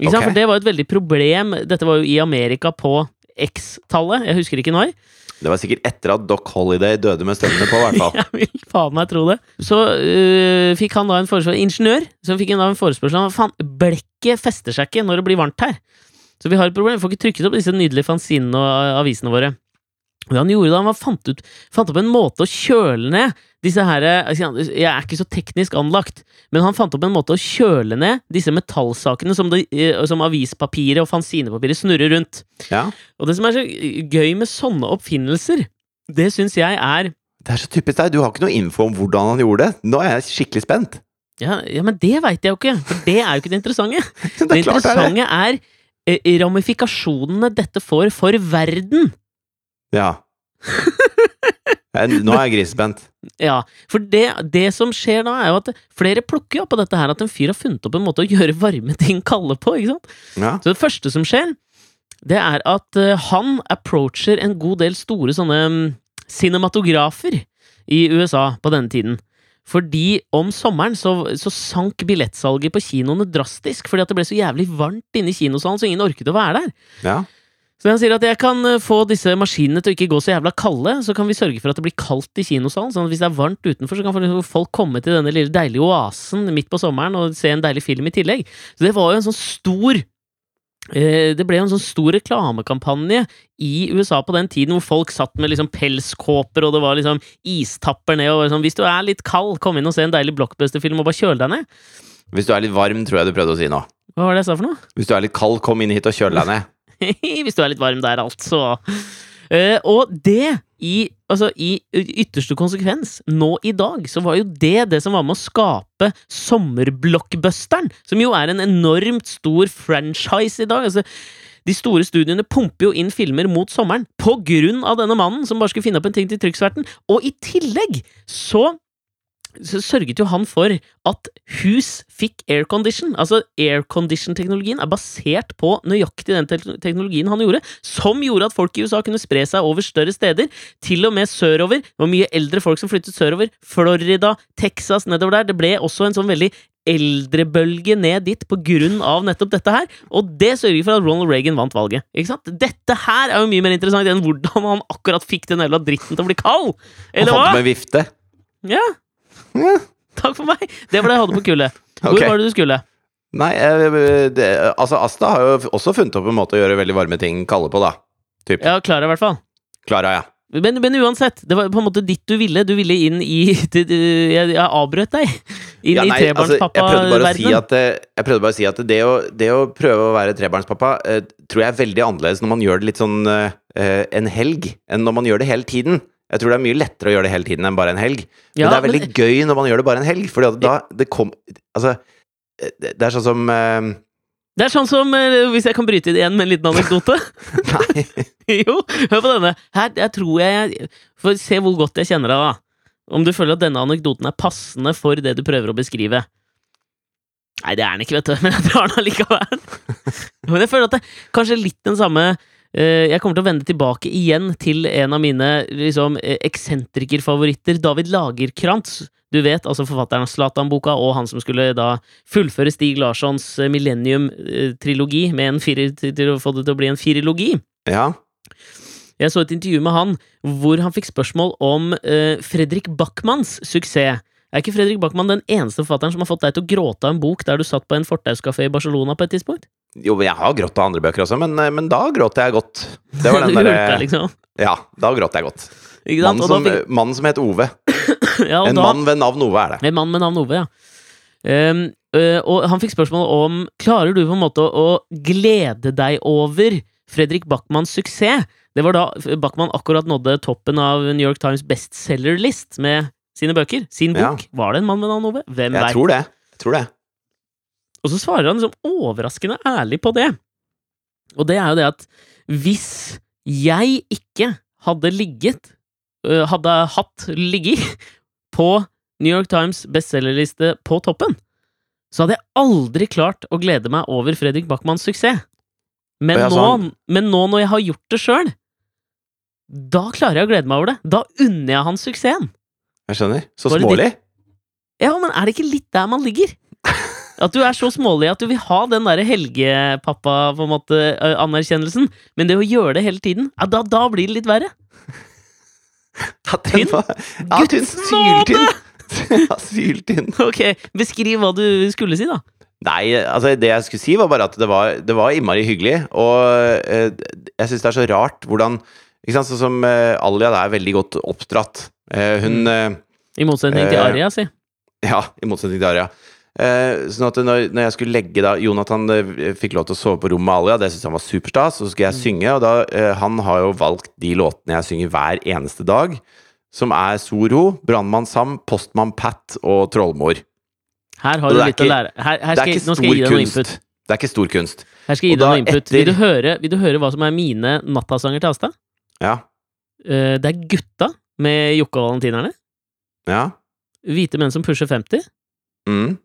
[SPEAKER 2] Ikke sant?
[SPEAKER 1] Okay.
[SPEAKER 2] For det var et veldig problem. Dette var jo i Amerika på X-tallet, jeg husker ikke når.
[SPEAKER 1] Det var sikkert etter at Doc Holiday døde med støvlene på, i hvert fall.
[SPEAKER 2] Jeg vil faen meg tro det. Så øh, fikk han da en forespørsel Ingeniør, som fikk han da en forespørsel om faen, blekket fester seg ikke når det blir varmt her. Så vi har et problem, vi får ikke trykket opp disse nydelige fanzinene og avisene våre. Det han gjorde da, han var fant, ut, fant opp en måte å kjøle ned disse her Jeg er ikke så teknisk anlagt, men han fant opp en måte å kjøle ned disse metallsakene som, eh, som avispapiret og fanzinepapiret snurrer rundt.
[SPEAKER 1] Ja.
[SPEAKER 2] Og det som er så gøy med sånne oppfinnelser, det syns jeg er
[SPEAKER 1] Det er så typisk deg. Du har ikke noe info om hvordan han gjorde det. Nå er jeg skikkelig spent.
[SPEAKER 2] Ja, ja men det veit jeg jo ikke, for det er jo ikke det interessante.
[SPEAKER 1] Det
[SPEAKER 2] Det
[SPEAKER 1] interessante er det.
[SPEAKER 2] interessante er eh, ramifikasjonene dette får for verden.
[SPEAKER 1] Ja. Nå er jeg grisespent.
[SPEAKER 2] Ja, for det, det som skjer da, er jo at flere plukker opp på dette her, at en fyr har funnet opp en måte å gjøre varme ting kalde på, ikke sant?
[SPEAKER 1] Ja.
[SPEAKER 2] Så det første som skjer, det er at eh, han approacher en god del store sånne mm, cinematografer i USA på denne tiden. Fordi om sommeren så, så sank billettsalget på kinoene drastisk, fordi at det ble så jævlig varmt inne i kinosalen, så ingen orket å være der.
[SPEAKER 1] Ja.
[SPEAKER 2] Så han sier at jeg kan eh, få disse maskinene til å ikke gå så jævla kalde, så kan vi sørge for at det blir kaldt i kinosalen. Sånn at hvis det er varmt utenfor, så kan folk komme til denne lille deilige oasen midt på sommeren og se en deilig film i tillegg. Så det var jo en sånn stor eh, Det ble en sånn stor reklamekampanje i USA på den tiden hvor folk satt med liksom pelskåper, og det var liksom istapper ned, og sånn Hvis du er litt kald, kom inn og se en deilig blockbuster-film og bare kjøl deg ned.
[SPEAKER 1] Hvis du er litt varm, tror jeg du prøvde å si nå.
[SPEAKER 2] Hva var det jeg sa for noe?
[SPEAKER 1] Hvis du er litt kald, kom inn hit og kjøl deg ned.
[SPEAKER 2] Hvis du er litt varm der, altså. Uh, og det, i, altså, i ytterste konsekvens, nå i dag, så var jo det det som var med å skape sommerblockbusteren, som jo er en enormt stor franchise i dag. altså de store studiene pumper jo inn filmer mot sommeren på grunn av denne mannen som bare skulle finne opp en ting til trykksverten. Og i tillegg så så sørget jo han for at hus fikk aircondition. Altså, aircondition-teknologien er basert på nøyaktig den te teknologien han gjorde, som gjorde at folk i USA kunne spre seg over større steder, til og med sørover. Det var mye eldre folk som flyttet sørover. Florida, Texas, nedover der. Det ble også en sånn veldig eldrebølge ned dit på grunn av nettopp dette her, og det sørger for at Ronald Reagan vant valget. Ikke sant? Dette her er jo mye mer interessant enn hvordan han akkurat fikk den jævla dritten til å bli kald! Eller hva?
[SPEAKER 1] holdt med vifte.
[SPEAKER 2] Ja,
[SPEAKER 1] Ja.
[SPEAKER 2] takk for meg! Det var det jeg hadde på kullet. Hvor
[SPEAKER 1] Ok.
[SPEAKER 2] var det du skulle?
[SPEAKER 1] Nei, eh, det, altså Asta har jo også funnet opp en måte å gjøre veldig varme ting kalde på, da. Typ.
[SPEAKER 2] Ja, Klara, i hvert fall.
[SPEAKER 1] Klara, ja.
[SPEAKER 2] Men, men uansett, det var på en måte ditt du ville. Du ville inn i det- du- Jeg, jeg avbrøt deg. Inn
[SPEAKER 1] ja
[SPEAKER 2] i
[SPEAKER 1] nei, altså, jeg prøvde bare å si
[SPEAKER 2] trebarnspappa-verdenen.
[SPEAKER 1] at, eh, jeg prøvde bare å si at det å, det å prøve å være trebarnspappa eh, tror jeg er veldig annerledes når man gjør det litt sånn eh, en helg, enn når man gjør det hele tiden. Jeg tror det er mye lettere å gjøre det hele tiden enn bare en helg.
[SPEAKER 2] Ja,
[SPEAKER 1] men det er veldig
[SPEAKER 2] men-
[SPEAKER 1] gøy når man gjør det bare en helg, Fordi da det kom Altså, det det er sånn som uh...
[SPEAKER 2] Det er sånn som, eh, hvis jeg kan bryte inn igjen med en liten anekdote
[SPEAKER 1] Nei.
[SPEAKER 2] Jo, hør på denne. Her jeg tror jeg For se hvor godt jeg kjenner deg, da. Om du føler at denne anekdoten er passende for det du prøver å beskrive. Nei, det er den ikke, vet du, men jeg drar den allikevel. Men jeg føler at det er kanskje litt den samme Jeg kommer til å vende tilbake igjen til en av mine liksom, eh, eksentrikerfavoritter, David Lagerkrantz. Du vet, altså forfatteren av Zlatan-boka, og han som skulle da fullføre Stig Larssons eh, Millennium-trilogi med en firer, til å få det til å bli en firilogi.
[SPEAKER 1] Ja.
[SPEAKER 2] Jeg så et intervju med han hvor han fikk spørsmål om uh, Fredrik Backmans suksess. Er ikke Fredrik Backman den eneste forfatteren som har fått deg til å gråte av en bok der du satt på en fortauskafé i Barcelona på et tidspunkt?
[SPEAKER 1] Jo, jeg har grått av andre bøker også, men, men da gråt jeg godt. Det var den derre
[SPEAKER 2] liksom.
[SPEAKER 1] Ja, da gråt jeg godt. Mannen som,
[SPEAKER 2] fikk,
[SPEAKER 1] mannen som het Ove.
[SPEAKER 2] ja,
[SPEAKER 1] En
[SPEAKER 2] da,
[SPEAKER 1] mann ved navn Ove er det.
[SPEAKER 2] En mann med navn Ove, ja. Um, uh, og han fikk spørsmål om Klarer du på en måte å glede deg over Fredrik Backmans suksess? Det var da Backman akkurat nådde toppen av New York Times bestselgerlist med sine bøker. Sin
[SPEAKER 1] Ja.
[SPEAKER 2] bok. Var det en mann med navn Ove? Hvem
[SPEAKER 1] Jeg
[SPEAKER 2] vet?
[SPEAKER 1] tror det. Jeg tror det.
[SPEAKER 2] Og så svarer han liksom overraskende ærlig på det. Og det er jo det at hvis jeg ikke hadde ligget Hadde hatt ligget på New York Times bestselgerliste på toppen, så hadde jeg aldri klart å glede meg over Fredrik Backmans suksess. Men, nå, men nå når jeg har gjort det sjøl, da klarer jeg å glede meg over det. Da unner jeg han suksessen.
[SPEAKER 1] Jeg skjønner. Så smålig.
[SPEAKER 2] Ja, men er det ikke litt der man ligger? At du er så smålig at du vil ha den derre helgepappa på en måte ø, anerkjennelsen, men det å gjøre det hele tiden, ja, da, da blir det litt verre. Tynn?
[SPEAKER 1] var- Ja, tynn. Syltynn. Syltynn.
[SPEAKER 2] Ok, beskriv hva du skulle si, da.
[SPEAKER 1] Nei, altså det jeg skulle si var bare at det var, det var innmari hyggelig, og eh, jeg syns det er så rart hvordan Ikke sant, sånn som eh, Alia er veldig godt oppdratt. Eh, hun eh,
[SPEAKER 2] I motsetning til Aria, si.
[SPEAKER 1] Ja, i motsetning til Aria. Eh, sånn at når, når jeg skulle legge da Jonathan eh, fikk lov til å sove på rommet med Alia, det syntes han var superstas, så skulle jeg synge, og da eh, Han har jo valgt de låtene jeg synger hver eneste dag, som er Soro, Brannmann Sam, Postmann Pat og Trollmor.
[SPEAKER 2] Her har du litt
[SPEAKER 1] ikke, å
[SPEAKER 2] lære. Her, her skal nå skal jeg gi deg noe input.
[SPEAKER 1] Det er ikke stor kunst.
[SPEAKER 2] Her skal jeg gi deg noe input.
[SPEAKER 1] etter-
[SPEAKER 2] Vil, du høre, vil du høre hva som er mine nattasanger til Asta?
[SPEAKER 1] Ja.
[SPEAKER 2] Uh, det er Gutta med Jokke og Valentinerne.
[SPEAKER 1] Ja.
[SPEAKER 2] Hvite menn som pusher 50.
[SPEAKER 1] Mm.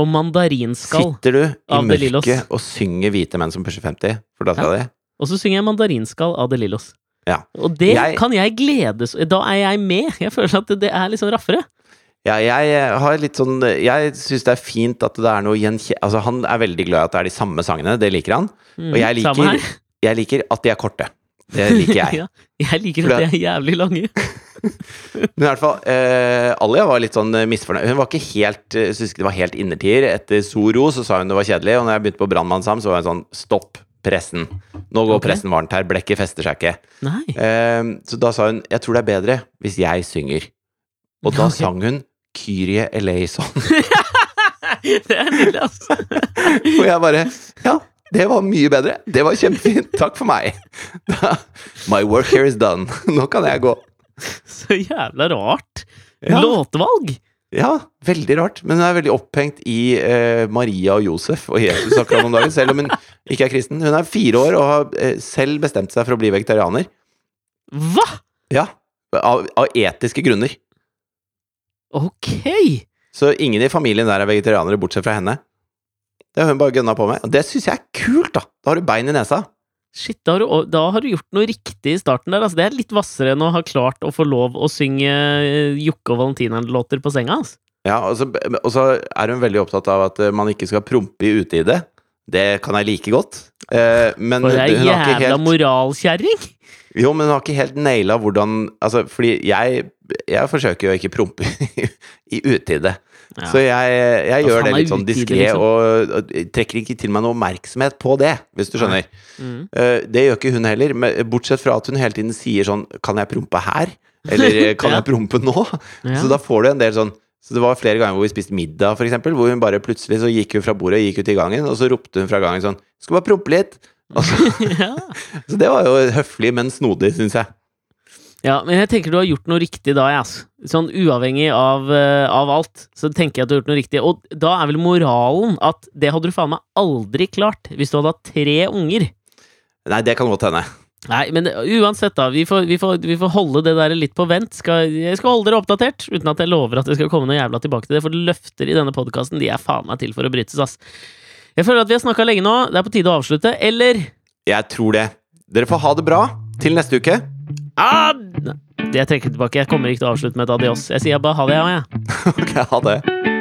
[SPEAKER 2] Og Mandarinskall.
[SPEAKER 1] Sitter du i mørket og synger 'Hvite menn som pusher 50' for dattera di?
[SPEAKER 2] Og så synger jeg Mandarinskall av De Lillos.
[SPEAKER 1] Ja.
[SPEAKER 2] Og det
[SPEAKER 1] Jeg-
[SPEAKER 2] kan jeg gledes Da er jeg med! Jeg føler at det, det er liksom raffere.
[SPEAKER 1] Ja, jeg har litt sånn Jeg syns det er fint at det er noe gjenkje... Altså, han er veldig glad i at det er de samme sangene, det liker han.
[SPEAKER 2] Mm,
[SPEAKER 1] Og jeg liker, jeg liker at de er korte. Det liker jeg.
[SPEAKER 2] ja, jeg liker at de er jævlig lange.
[SPEAKER 1] Men i hvert fall, eh, Alia var litt sånn eh, misfornøyd. Hun var ikke helt eh, syntes ikke det var helt innertier. Etter Soro så sa hun det var kjedelig, og når jeg begynte på Brannmannsam, så var hun sånn Stopp pressen. Nå går
[SPEAKER 2] okay.
[SPEAKER 1] pressen varmt her. Blekket fester seg ikke. Eh, så da sa hun jeg tror det er bedre hvis jeg synger. Og da
[SPEAKER 2] okay.
[SPEAKER 1] sang hun Kyrie eleison.
[SPEAKER 2] Det er nydelig, altså.
[SPEAKER 1] og jeg bare Ja, det var mye bedre. Det var kjempefint. Takk for meg. Da, my work here is done. Nå kan jeg gå.
[SPEAKER 2] Så jævla rart.
[SPEAKER 1] Ja.
[SPEAKER 2] Låtevalg!
[SPEAKER 1] Ja, veldig rart. Men hun er veldig opphengt i eh, Maria og Josef og Jesus akkurat om dagen, selv om hun ikke er kristen. Hun er fire år og har eh, selv bestemt seg for å bli vegetarianer.
[SPEAKER 2] Hva?!
[SPEAKER 1] Ja, av, av etiske grunner.
[SPEAKER 2] Ok!
[SPEAKER 1] Så ingen i familien der er vegetarianere, bortsett fra henne. Det har hun bare gønna på med. Og det syns jeg er kult, da! Da har du bein i nesa.
[SPEAKER 2] Shit, da har, du, da har du gjort noe riktig i starten der. Altså, det er litt hvassere enn å ha klart å få lov å synge eh, Jokke og Valentina-låter på senga. Altså.
[SPEAKER 1] Ja, og så, og så er hun veldig opptatt av at eh, man ikke skal prompe i utide. Det kan jeg like godt. Eh, men
[SPEAKER 2] For ei jævla
[SPEAKER 1] helt
[SPEAKER 2] moralkjerring!
[SPEAKER 1] Jo, men hun har ikke helt naila hvordan Altså, fordi jeg Jeg forsøker jo ikke prompe i utide.
[SPEAKER 2] Ja.
[SPEAKER 1] Så jeg, jeg
[SPEAKER 2] altså,
[SPEAKER 1] gjør det litt sånn diskré,
[SPEAKER 2] liksom?
[SPEAKER 1] og, og trekker ikke til meg noe oppmerksomhet på det, hvis du skjønner.
[SPEAKER 2] Mm.
[SPEAKER 1] Uh, det gjør ikke hun heller, men bortsett fra at hun hele tiden sier sånn Kan jeg prompe her? Eller kan jeg prompe nå? Så da får du en del sånn Så det var flere ganger hvor vi spiste middag, eksempel, hvor hun bare plutselig så gikk hun fra bordet og gikk ut i gangen, og så ropte hun fra gangen sånn Skal bare prompe litt. Så,
[SPEAKER 2] ja.
[SPEAKER 1] så det var jo høflig, men snodig, syns jeg.
[SPEAKER 2] Ja, men jeg tenker du har gjort noe riktig da, jeg, altså. Sånn uavhengig av, eh, av alt, så tenker jeg at du har gjort noe riktig. Og da er vel moralen at det hadde du faen meg aldri klart hvis du hadde hatt tre unger.
[SPEAKER 1] Nei, det kan godt hende.
[SPEAKER 2] Nei, men uansett, da. Vi får, vi får, vi får holde det der litt på vent. Skal, jeg skal holde dere oppdatert, uten at jeg lover at det skal komme noe jævla tilbake til det. For løfter i denne podkasten, de er faen meg til for å brytes, ass. Jeg føler at vi har snakka lenge nå. Det er på tide å avslutte. Eller
[SPEAKER 1] Jeg tror det. Dere får ha det bra til neste uke.
[SPEAKER 2] Ah, Jeg trekker tilbake. Jeg kommer ikke til å avslutte med et adios. Jeg sier bare ha det, ja, ja.
[SPEAKER 1] Ok, ha det.